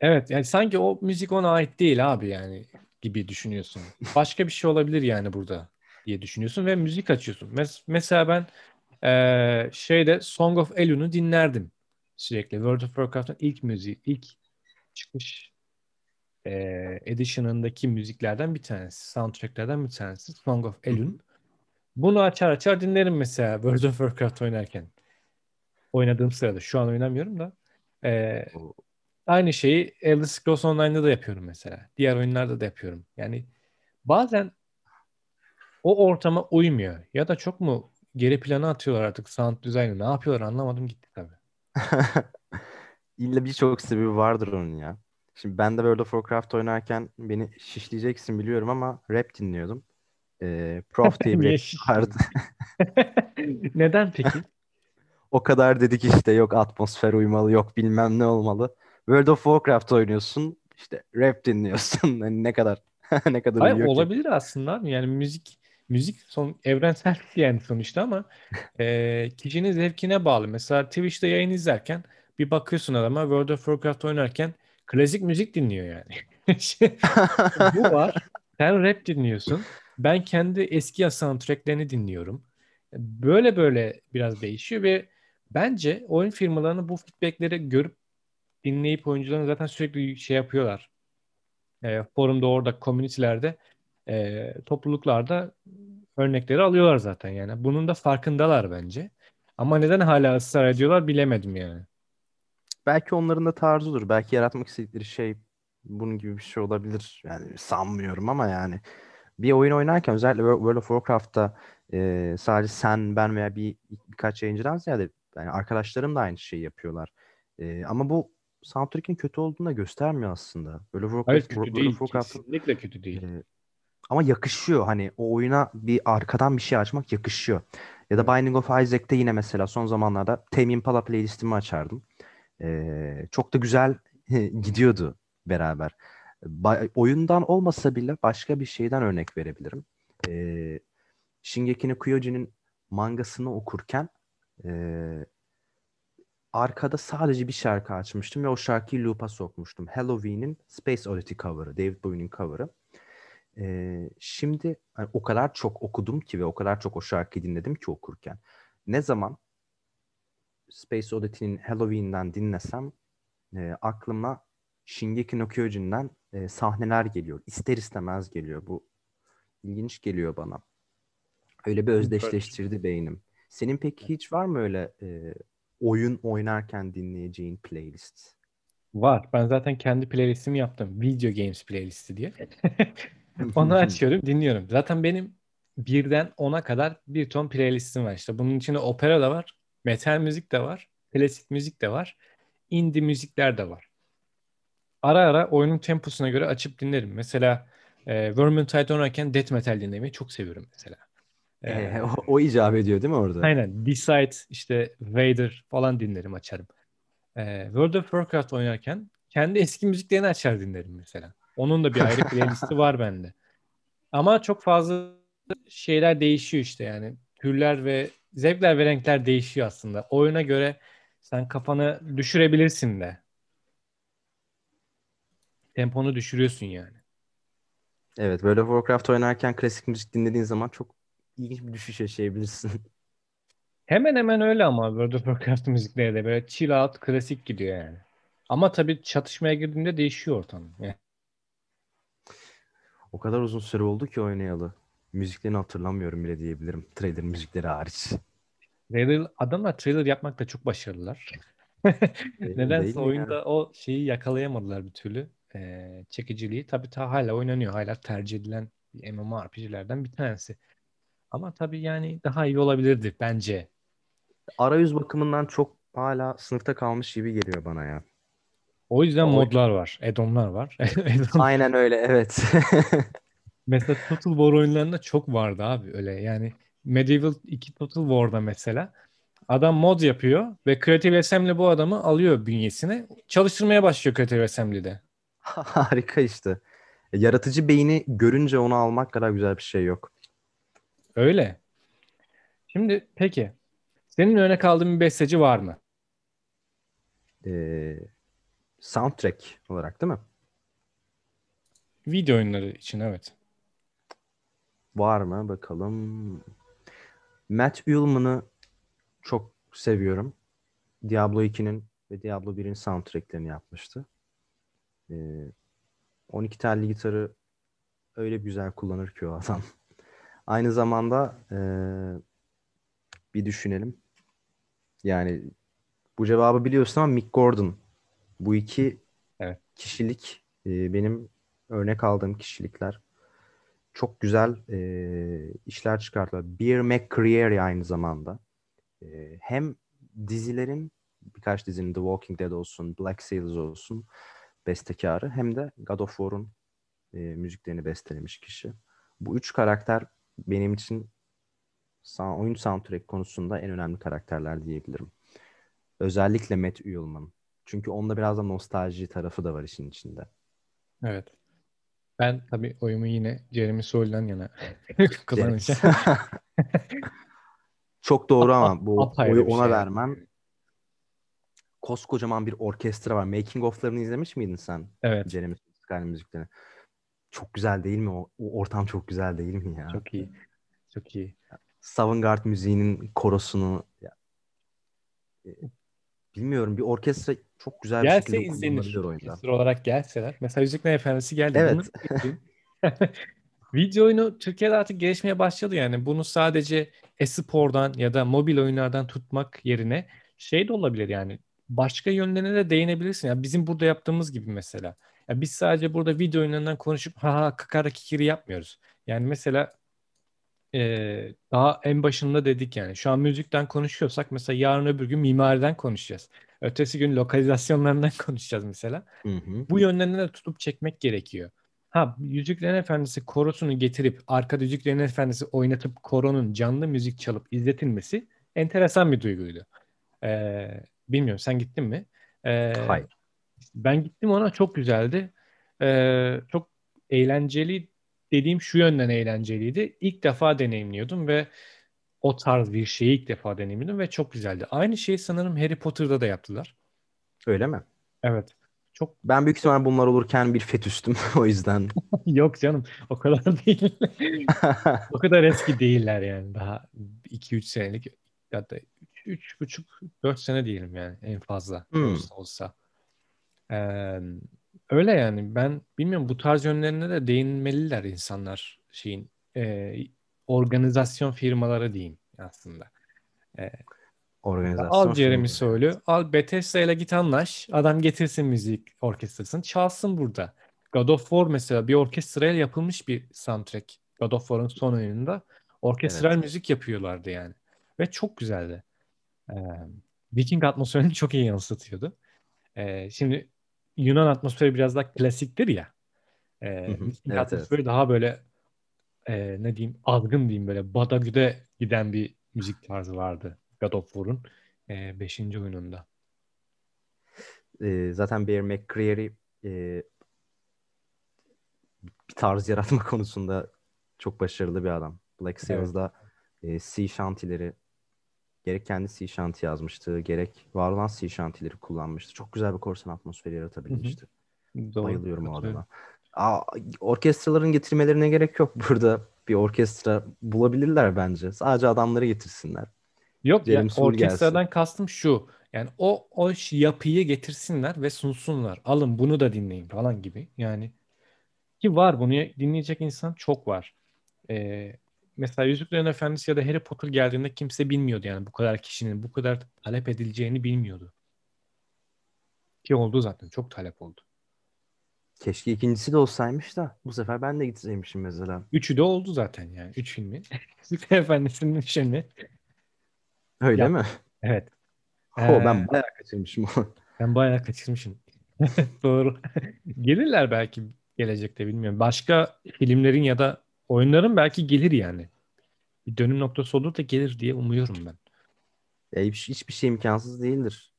Evet yani sanki o müzik ona ait değil abi yani gibi düşünüyorsun. Başka bir şey olabilir yani burada diye düşünüyorsun ve müzik açıyorsun. Mes- mesela ben eee, şeyde Song of Elu'nu dinlerdim sürekli. World of Warcraft'ın ilk müziği, ilk çıkış eee edition'ındaki müziklerden bir tanesi. Soundtracklerden bir tanesi. Song of. Elun. Bunu açar açar dinlerim mesela World of Warcraft oynarken. Oynadığım sırada. Şu an oynamıyorum da. O- aynı şeyi Elder Scrolls Online'da da yapıyorum mesela. Diğer oyunlarda da yapıyorum. Yani bazen o ortama uymuyor. Ya da çok mu geri plana atıyorlar artık sound design'ı. Ne yapıyorlar anlamadım gitti tabii. İlla birçok sebebi vardır onun ya. Şimdi ben de World of Warcraft oynarken beni şişleyeceksin biliyorum ama rap dinliyordum. Ee, Prof diye bir rap vardı. Neden peki? O kadar dedik işte yok atmosfer uymalı yok bilmem ne olmalı. World of Warcraft oynuyorsun işte rap dinliyorsun. Hani ne kadar ne kadar Hayır uyuyor ki. olabilir aslında. Yani müzik müzik son evrensel yani sonuçta ama e, kişinin zevkine bağlı. Mesela Twitch'te yayın izlerken bir bakıyorsun adama World of Warcraft oynarken klasik müzik dinliyor yani. Bu var. Sen rap dinliyorsun. Ben kendi eski soundtracklerini dinliyorum. Böyle böyle biraz değişiyor ve bence oyun firmalarının bu feedbackleri görüp dinleyip oyuncuların zaten sürekli şey yapıyorlar. E, forumda orada, community'lerde, e, topluluklarda örnekleri alıyorlar zaten yani. Bunun da farkındalar bence. Ama neden hala ısrar ediyorlar bilemedim yani. Belki onların da tarzıdır. Belki yaratmak istedikleri şey bunun gibi bir şey olabilir. Yani sanmıyorum ama yani bir oyun oynarken özellikle World of Warcraft'ta e, sadece sen, ben veya bir birkaç yayıncıdan ziyade yani arkadaşlarım da aynı şeyi yapıyorlar. E, ama bu soundtrack'in kötü olduğunu da göstermiyor aslında. World of Hayır Warcraft, kötü World değil. of Warcraft'ın Kesinlikle kötü değil. e, ama yakışıyor. Hani o oyuna bir arkadan bir şey açmak yakışıyor. Ya da. Binding of Isaac'te yine mesela son zamanlarda Tame Impala playlistimi açardım. Ee, çok da güzel gidiyordu beraber. Ba- oyundan olmasa bile başka bir şeyden örnek verebilirim. Ee, Shingeki no Kyojin'in mangasını okurken ee, arkada sadece bir şarkı açmıştım ve o şarkıyı loop'a sokmuştum. Halloween'in Space Oddity cover'ı, David Bowie'nin cover'ı. Ee, şimdi hani o kadar çok okudum ki ve o kadar çok o şarkıyı dinledim ki okurken. Ne zaman Space Oddity'nin Halloween'den dinlesem e, aklıma Shingeki no Kyojin'den e, sahneler geliyor. İster istemez geliyor. Bu ilginç geliyor bana. Öyle bir özdeşleştirdi beynim. Senin peki hiç var mı öyle e, oyun oynarken dinleyeceğin playlist? Var. Ben zaten kendi playlistimi yaptım. Video Games playlisti diye. Onu açıyorum, dinliyorum. Zaten benim birden ona kadar bir ton playlistim var. İşte bunun içinde opera da var, metal müzik de var, klasik müzik de var, indie müzikler de var. ara ara oyunun temposuna göre açıp dinlerim. Mesela e, Vermintide oynarken death metal dinlemeyi çok seviyorum mesela. E, E, o, o icap ediyor değil mi orada? aynen Decide işte Vader falan dinlerim açarım. E, World of Warcraft oynarken kendi eski müziklerini açar dinlerim mesela. Onun da bir ayrı playlisti var bende. Ama çok fazla şeyler değişiyor işte yani. Türler ve zevkler ve renkler değişiyor aslında. Oyuna göre sen kafanı düşürebilirsin de. Temponu düşürüyorsun yani. Evet, of Warcraft oynarken klasik müzik dinlediğin zaman çok ilginç bir düşüş yaşayabilirsin. Hemen hemen öyle ama World of Warcraft müzikleri de böyle chill out klasik gidiyor yani. Ama tabii çatışmaya girdiğinde değişiyor ortam. Yani O kadar uzun süre oldu ki oynayalı. Müziklerini hatırlamıyorum bile diyebilirim. Trailer müzikleri hariç. trailer, adamlar trailer yapmakta çok başarılılar. Nedense oyunda ya? o şeyi yakalayamadılar bir türlü. Ee, çekiciliği. Tabii ta hala oynanıyor. Hala tercih edilen bir MMORPG'lerden bir tanesi. Ama tabii yani daha iyi olabilirdi bence. Arayüz bakımından çok hala sınıfta kalmış gibi geliyor bana ya. O yüzden O- modlar var. Add-on'lar var. Add-on- Aynen öyle, evet. Mesela Total War oyunlarında çok vardı abi öyle. Yani Medieval 2 Total War'da mesela adam mod yapıyor ve Creative Assembly bu adamı alıyor bünyesine. Çalıştırmaya başlıyor Creative Assembly'de. Harika işte. Yaratıcı beyni görünce onu almak kadar güzel bir şey yok. Öyle. Şimdi peki senin örnek aldığın bir besteci var mı? Ee, soundtrack olarak değil mi? Video oyunları için evet. Var mı? Bakalım. Matt Uelmen'ı çok seviyorum. Diablo 2'nin ve Diablo 1'in soundtracklerini yapmıştı. Ee, 12 telli gitarı öyle güzel kullanır ki o adam. Aynı zamanda ee, bir düşünelim. Yani bu cevabı biliyorsun ama Mick Gordon. Bu iki Evet. kişilik ee, benim örnek aldığım kişilikler. Çok güzel ee, işler çıkarttılar. Bear McCreary aynı zamanda. Ee, hem dizilerin birkaç dizinin The Walking Dead olsun, Black Sails olsun bestekarı hem de God of War'un e, müziklerini bestelemiş kişi. Bu üç karakter benim için oyun soundtrack konusunda en önemli karakterler diyebilirim. Özellikle Matt Uelmen. Çünkü onda biraz da nostalji tarafı da var işin içinde. Evet. Ben tabii oyumu yine Jeremy Soul'dan yana kullanacağım. Çok doğru ama bu apayrı oyu bir ona şey. vermem. Koskocaman bir orkestra var. Making of'larını izlemiş miydin sen? Evet. Jeremy Sky'ın müziklerini. Çok güzel değil mi? O, o ortam çok güzel değil mi ya? Çok iyi. Çok iyi. Savantgarde müziğinin korosunu ya, e, bilmiyorum bir orkestra çok güzel bir Gelse şekilde izlenir. oyunda. Orkestra olarak gelseler. Mesela Yüzüklerin Efendisi geldi. Evet. Video oyunu Türkiye'de artık gelişmeye başladı yani. Bunu sadece e-spordan ya da mobil oyunlardan tutmak yerine şey de olabilir yani. Başka yönlerine de değinebilirsin. Ya bizim burada yaptığımız gibi mesela. Ya biz sadece burada video oyunlarından konuşup ha ha kakara kikiri yapmıyoruz. Yani mesela e, daha en başında dedik yani. Şu an müzikten konuşuyorsak mesela yarın öbür gün mimariden konuşacağız. Ötesi gün lokalizasyonlarından konuşacağız mesela Hı hı. bu yönlerine de tutup çekmek gerekiyor. Ha Yüzüklerin Efendisi korosunu getirip arkada Yüzüklerin Efendisi oynatıp koronun canlı müzik çalıp izletilmesi enteresan bir duyguydu. Ee, bilmiyorum sen gittin mi? Ee, Hayır. ben gittim ona çok güzeldi. Ee, çok eğlenceli dediğim şu yönden eğlenceliydi. İlk defa deneyimliyordum ve o tarz bir şeyi ilk defa deneyimledim ve çok güzeldi. Aynı şeyi sanırım Harry Potter'da da yaptılar. Öyle mi? Evet. Çok Ben büyük ihtimal bunlar olurken bir fetüstüm o yüzden. Yok canım o kadar değil. O kadar eski değiller yani daha 2-3 senelik hatta 3,5-4 sene diyelim yani en fazla Hmm. olsa, olsa. Ee, öyle yani ben bilmiyorum bu tarz yönlerine de değinmeliler insanlar şeyin e, organizasyon firmaları diyeyim aslında. Organizasyon Al Jeremy. Soul'ü, al Bethesda ile git anlaş. Adam getirsin müzik orkestrasını, çalsın burada. God of War mesela bir orkestrayla yapılmış bir soundtrack. God of War'ın son oyununda orkestral Evet. müzik yapıyorlardı yani. Ve çok güzeldi. Ee, Viking atmosferini çok iyi yansıtıyordu. Ee, şimdi Yunan atmosferi biraz daha klasiktir ya. E, Hı hı. Mistik Evet evet. atmosferi daha böyle e, ne diyeyim azgın diyeyim böyle Badagü'de giden bir müzik tarzı vardı God of War'un 5. oyununda. Ee, zaten Bear McCreary e, bir tarz yaratma konusunda çok başarılı bir adam. Black Sails'da e, sea shanty'leri gerek kendi sea shanty yazmıştı, gerek var olan sea shanty'leri kullanmıştı. Çok güzel bir korsan atmosferi yaratabilmişti. Doğru. Bayılıyorum o adama. Aa, orkestraların getirmelerine gerek yok burada. Bir orkestra bulabilirler bence. Sadece adamları getirsinler. Yok ya James Hull orkestradan kastım şu. Yani o o yapıyı getirsinler ve sunsunlar. Alın bunu da dinleyin falan gibi. Yani ki var bunu dinleyecek insan çok var. Ee, mesela Yüzüklerin Efendisi ya da Harry Potter geldiğinde kimse bilmiyordu yani bu kadar kişinin bu kadar talep edileceğini bilmiyordu. Ki oldu zaten çok talep oldu. Keşke ikincisi de olsaymış da bu sefer ben de gitseymişim mesela. Üçü de oldu zaten yani. Üç filmi. Yüzüklerin Efendisi'nin filmi. Öyle Ya- mi? Evet. Ho, Ee, ben bayağı kaçırmışım onu. Ben bayağı kaçırmışım. Doğru. Gelirler belki gelecekte bilmiyorum. Başka filmlerin ya da oyunların belki gelir yani. Bir dönüm noktası olur da gelir diye umuyorum ben. Ya hiç, hiçbir şey imkansız değildir.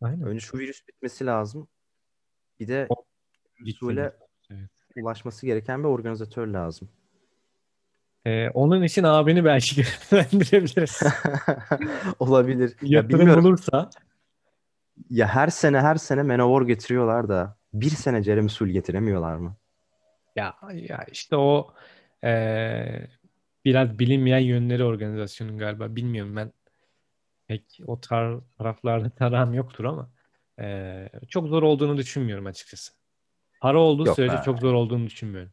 Aynen. Önce şu virüs bitmesi lazım. Bir de O- virüsüyle Evet. ulaşması gereken bir organizatör lazım. Ee, onun için abini belki görevlendirebiliriz. Olabilir. Ya Yatırım bilmiyorum. bulursa. Ya her sene her sene Manowar getiriyorlar da bir sene Jeremy Sul getiremiyorlar mı? Ya, ya işte o eee, biraz bilinmeyen yönleri organizasyonun galiba. Bilmiyorum ben pek o tar taraflarda tarafım yoktur ama eee, çok zor olduğunu düşünmüyorum açıkçası. Para olduğu Yok sürece be. çok zor olduğunu düşünmüyorum.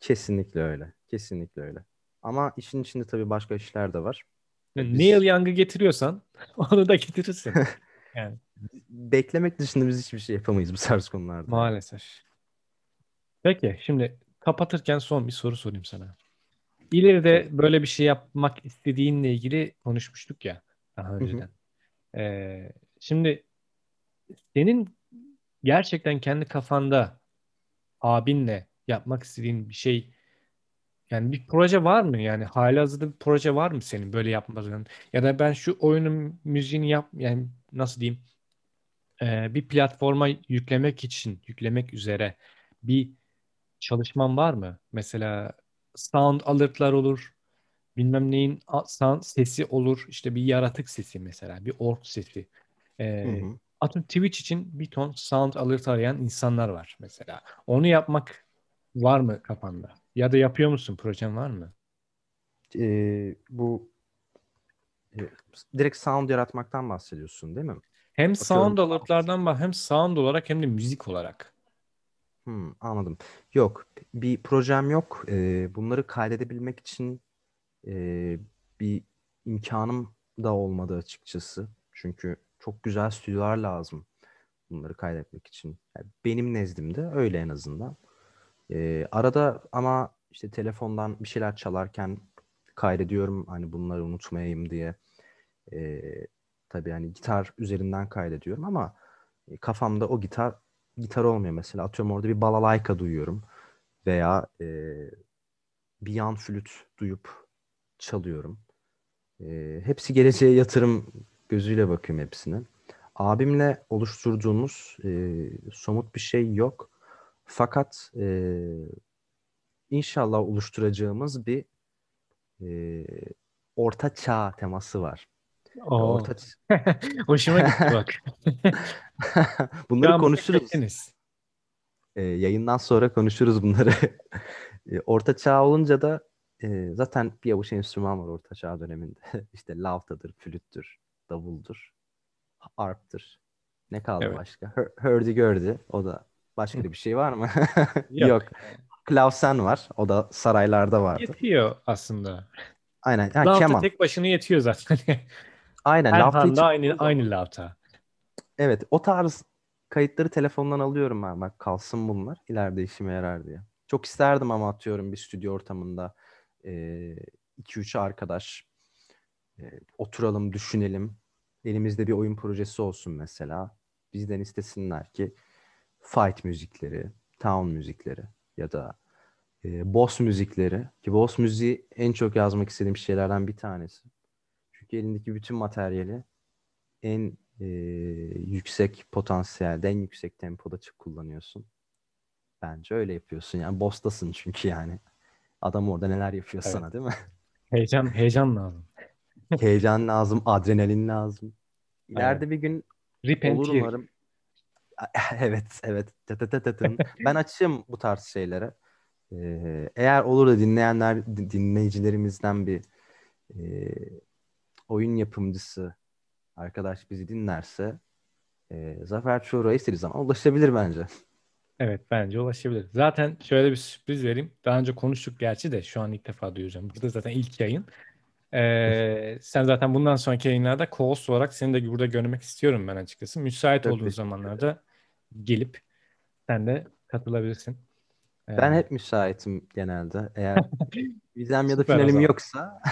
Kesinlikle öyle. Kesinlikle öyle. Ama işin içinde tabii başka işler de var. Yani Biz- Neil Young'ı getiriyorsan onu da getirirsin. Yani Beklemek dışında biz hiçbir şey yapamayız bu tarz konularda. maalesef. Peki şimdi kapatırken son bir soru sorayım sana. İleride böyle bir şey yapmak istediğinle ilgili konuşmuştuk ya daha hı. önceden. Ee, şimdi senin gerçekten kendi kafanda abinle yapmak istediğin bir şey yani bir proje var mı? Yani halihazırda bir proje var mı senin böyle yapmadığın? Ya da ben şu oyunun müziğini yap yani nasıl diyeyim? Ee, bir platforma yüklemek için, yüklemek üzere bir çalışman var mı? Mesela sound alert'lar olur. Bilmem neyin sound sesi olur. İşte bir yaratık sesi mesela. Bir ork sesi. Ee, Hı hı. Atıyorum Twitch için bir ton sound alert arayan insanlar var mesela. Onu yapmak var mı kafanda? Ya da yapıyor musun? Projen var mı? Ee, bu e, direkt sound yaratmaktan bahsediyorsun değil mi? Hem sound Atıyorum. alert'lardan bak hem sound olarak hem de müzik olarak. Hmm, anladım. Yok, bir projem yok. Ee, bunları kaydedebilmek için e, bir imkanım da olmadı açıkçası. Çünkü çok güzel stüdyolar lazım bunları kaydetmek için. Yani benim nezdimde öyle en azından. Ee, arada ama işte telefondan bir şeyler çalarken kaydediyorum hani bunları unutmayayım diye. Ee, tabii hani gitar üzerinden kaydediyorum ama e, kafamda o gitar gitar olmuyor mesela. Atıyorum orada bir balalayka duyuyorum veya e, bir yan flüt duyup çalıyorum. E, hepsi geleceğe yatırım gözüyle bakıyorum hepsine. Abimle oluşturduğumuz e, somut bir şey yok. Fakat e, inşallah oluşturacağımız bir e, orta çağ teması var. Oo. Orta Hoşuma gitti bak. Bunları an konuşuruz. E, yayından sonra konuşuruz bunları. E, Orta çağ olunca da e, zaten bir avuç enstrüman var Orta çağ döneminde. işte lavtadır, flüttür, davuldur, arptır. Ne kaldı Evet. başka? Hör- Hurdy-gurdy. O da başka bir şey var mı? Yok. Yok. Klavsen var. O da saraylarda vardı. Yetiyor aslında. Aynen. Ha, keman. tek başına yetiyor zaten. Aynen. Her için- aynı aynı lavta. Evet. O tarz kayıtları telefondan alıyorum ben. Bak kalsın bunlar. İleride işime yarar diye. Çok isterdim ama atıyorum bir stüdyo ortamında 2-3 arkadaş e, oturalım, düşünelim. Elimizde bir oyun projesi olsun mesela. Bizden istesinler ki fight müzikleri, town müzikleri ya da e, boss müzikleri ki boss müziği en çok yazmak istediğim şeylerden bir tanesi. Çünkü elindeki bütün materyali en e, yüksek potansiyelde, en yüksek tempoda çık kullanıyorsun. Bence öyle yapıyorsun. Yani boss'tasın çünkü yani. Adam orada neler yapıyor Evet. sana değil mi? Heyecan, heyecan lazım. Heyecan lazım, adrenalin lazım. İleride bir gün Rip olur umarım. Evet, evet. Ben açığım bu tarz şeylere. Ee, eğer olur da dinleyenler, din- dinleyicilerimizden bir e, oyun yapımcısı arkadaş bizi dinlerse e, Zafer Çoruh'a istediği zaman ulaşabilir bence. Evet bence ulaşabilir. Zaten şöyle bir sürpriz vereyim. Daha önce konuştuk gerçi de şu an ilk defa duyuracağım. Burada zaten ilk yayın. Ee, sen zaten bundan sonraki yayınlarda co-host olarak seni de burada görmek istiyorum ben açıkçası. Müsait olduğun zamanlarda gelip sen de katılabilirsin. Ee, Ben hep müsaitim genelde. Eğer vizem ya da Süper finalim yoksa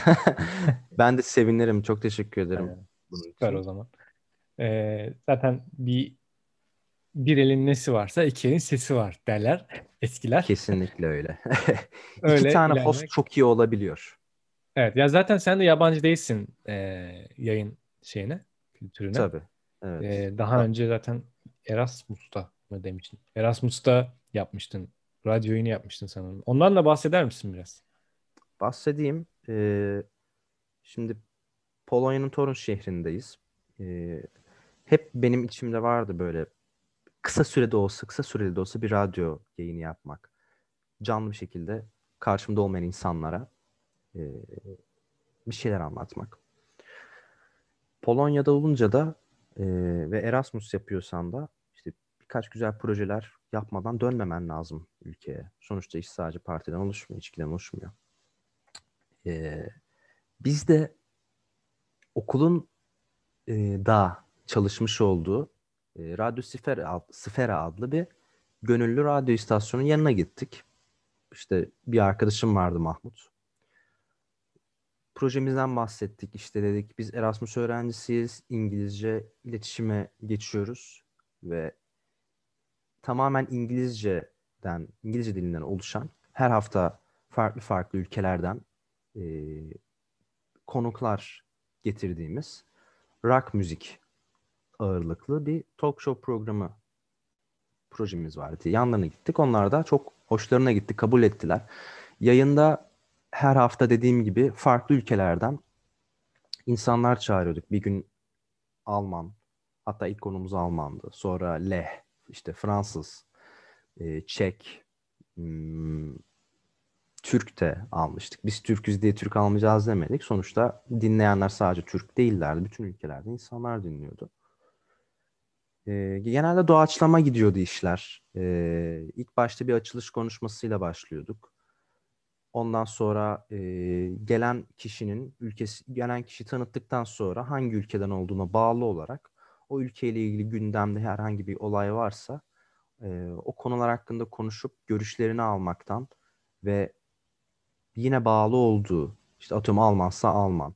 ben de sevinirim. Çok teşekkür ederim Aynen. bunun süper için. o zaman. Ee, zaten bir bir elin nesi varsa iki elin sesi var derler eskiler. Kesinlikle öyle. İki Öyle tane ilerlemek. host çok iyi olabiliyor. Evet ya zaten sen de yabancı değilsin e, yayın şeyine, kültürüne. Tabii. Evet. E, daha önce zaten Erasmus'ta mı demiştin? Erasmus'ta yapmıştın. Radyo yayını yapmıştın sanırım. Ondan da bahseder misin biraz? Bahsedeyim. Ee, şimdi Polonya'nın Torun şehrindeyiz. Ee, hep benim içimde vardı böyle kısa sürede olsa, kısa süreli de olsa bir radyo yayını yapmak. Canlı bir şekilde karşımda olmayan insanlara e, bir şeyler anlatmak. Polonya'da olunca da e, ve Erasmus yapıyorsan da işte birkaç güzel projeler yapmadan dönmemen lazım ülkeye. Sonuçta iş sadece partiden oluşmuyor, içkiden oluşmuyor. E, biz de okulun e, da çalışmış olduğu e, Radyo Sfera, ad- Sfera adlı bir gönüllü radyo istasyonunun yanına gittik. İşte bir arkadaşım vardı Mahmut. Projemizden bahsettik. İşte dedik biz Erasmus öğrencisiyiz. İngilizce iletişime geçiyoruz ve tamamen İngilizceden, İngilizce dilinden oluşan her hafta farklı farklı ülkelerden e, konuklar getirdiğimiz rock müzik ağırlıklı bir talk show programı projemiz vardı. Yanlarına gittik. Onlar da çok hoşlarına gitti, kabul ettiler. Yayında her hafta dediğim gibi farklı ülkelerden insanlar çağırıyorduk. Bir gün Alman, hatta ilk konumuz Almandı. Sonra Leh, işte Fransız, e, Çek, hmm, Türk de almıştık. Biz Türküz diye Türk almayacağız demedik. Sonuçta dinleyenler sadece Türk değillerdi. Bütün ülkelerde insanlar dinliyordu. Ee, genelde doğaçlama gidiyordu işler. Ee, ilk başta bir açılış konuşmasıyla başlıyorduk. Ondan sonra e, gelen kişinin ülkesi gelen kişi tanıttıktan sonra hangi ülkeden olduğuna bağlı olarak o ülkeyle ilgili gündemde herhangi bir olay varsa e, o konular hakkında konuşup görüşlerini almaktan ve yine bağlı olduğu işte atıyorum Almansa Alman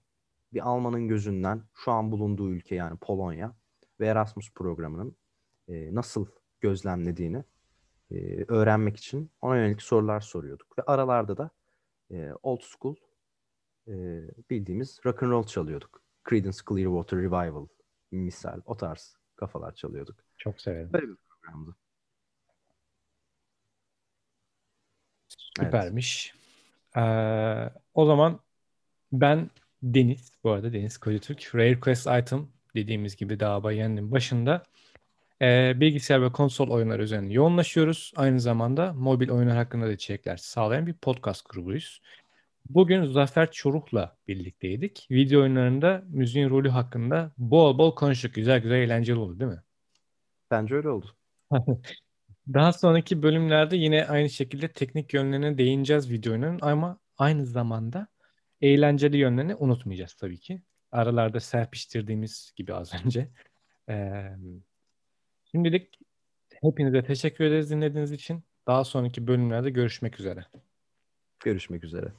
bir Almanın gözünden şu an bulunduğu ülke yani Polonya ve Erasmus programının e, nasıl gözlemlediğini e, öğrenmek için ona yönelik sorular soruyorduk ve aralarda da e, old school e, bildiğimiz rock and roll çalıyorduk. Creedence Clearwater Revival misal o tarz kafalar çalıyorduk. Çok severim. Böyle bir programdı. Evet. Süpermiş. Ee, o zaman ben Deniz, bu arada Deniz Kocatürk, Rare Quest Item dediğimiz gibi daha bayanın başında e, bilgisayar ve konsol oyunları üzerine yoğunlaşıyoruz. Aynı zamanda mobil oyunlar hakkında da içerikler sağlayan bir podcast grubuyuz. Bugün Zafer Çoruh'la birlikteydik. Video oyunlarında müziğin rolü hakkında bol bol konuştuk. Güzel güzel eğlenceli oldu değil mi? Bence öyle oldu. Daha sonraki bölümlerde yine aynı şekilde teknik yönlerine değineceğiz video oyunların ama aynı zamanda eğlenceli yönlerini unutmayacağız tabii ki. Aralarda serpiştirdiğimiz gibi az önce. Ee, şimdilik hepinize teşekkür ederiz dinlediğiniz için. Daha sonraki bölümlerde görüşmek üzere. Görüşmek üzere.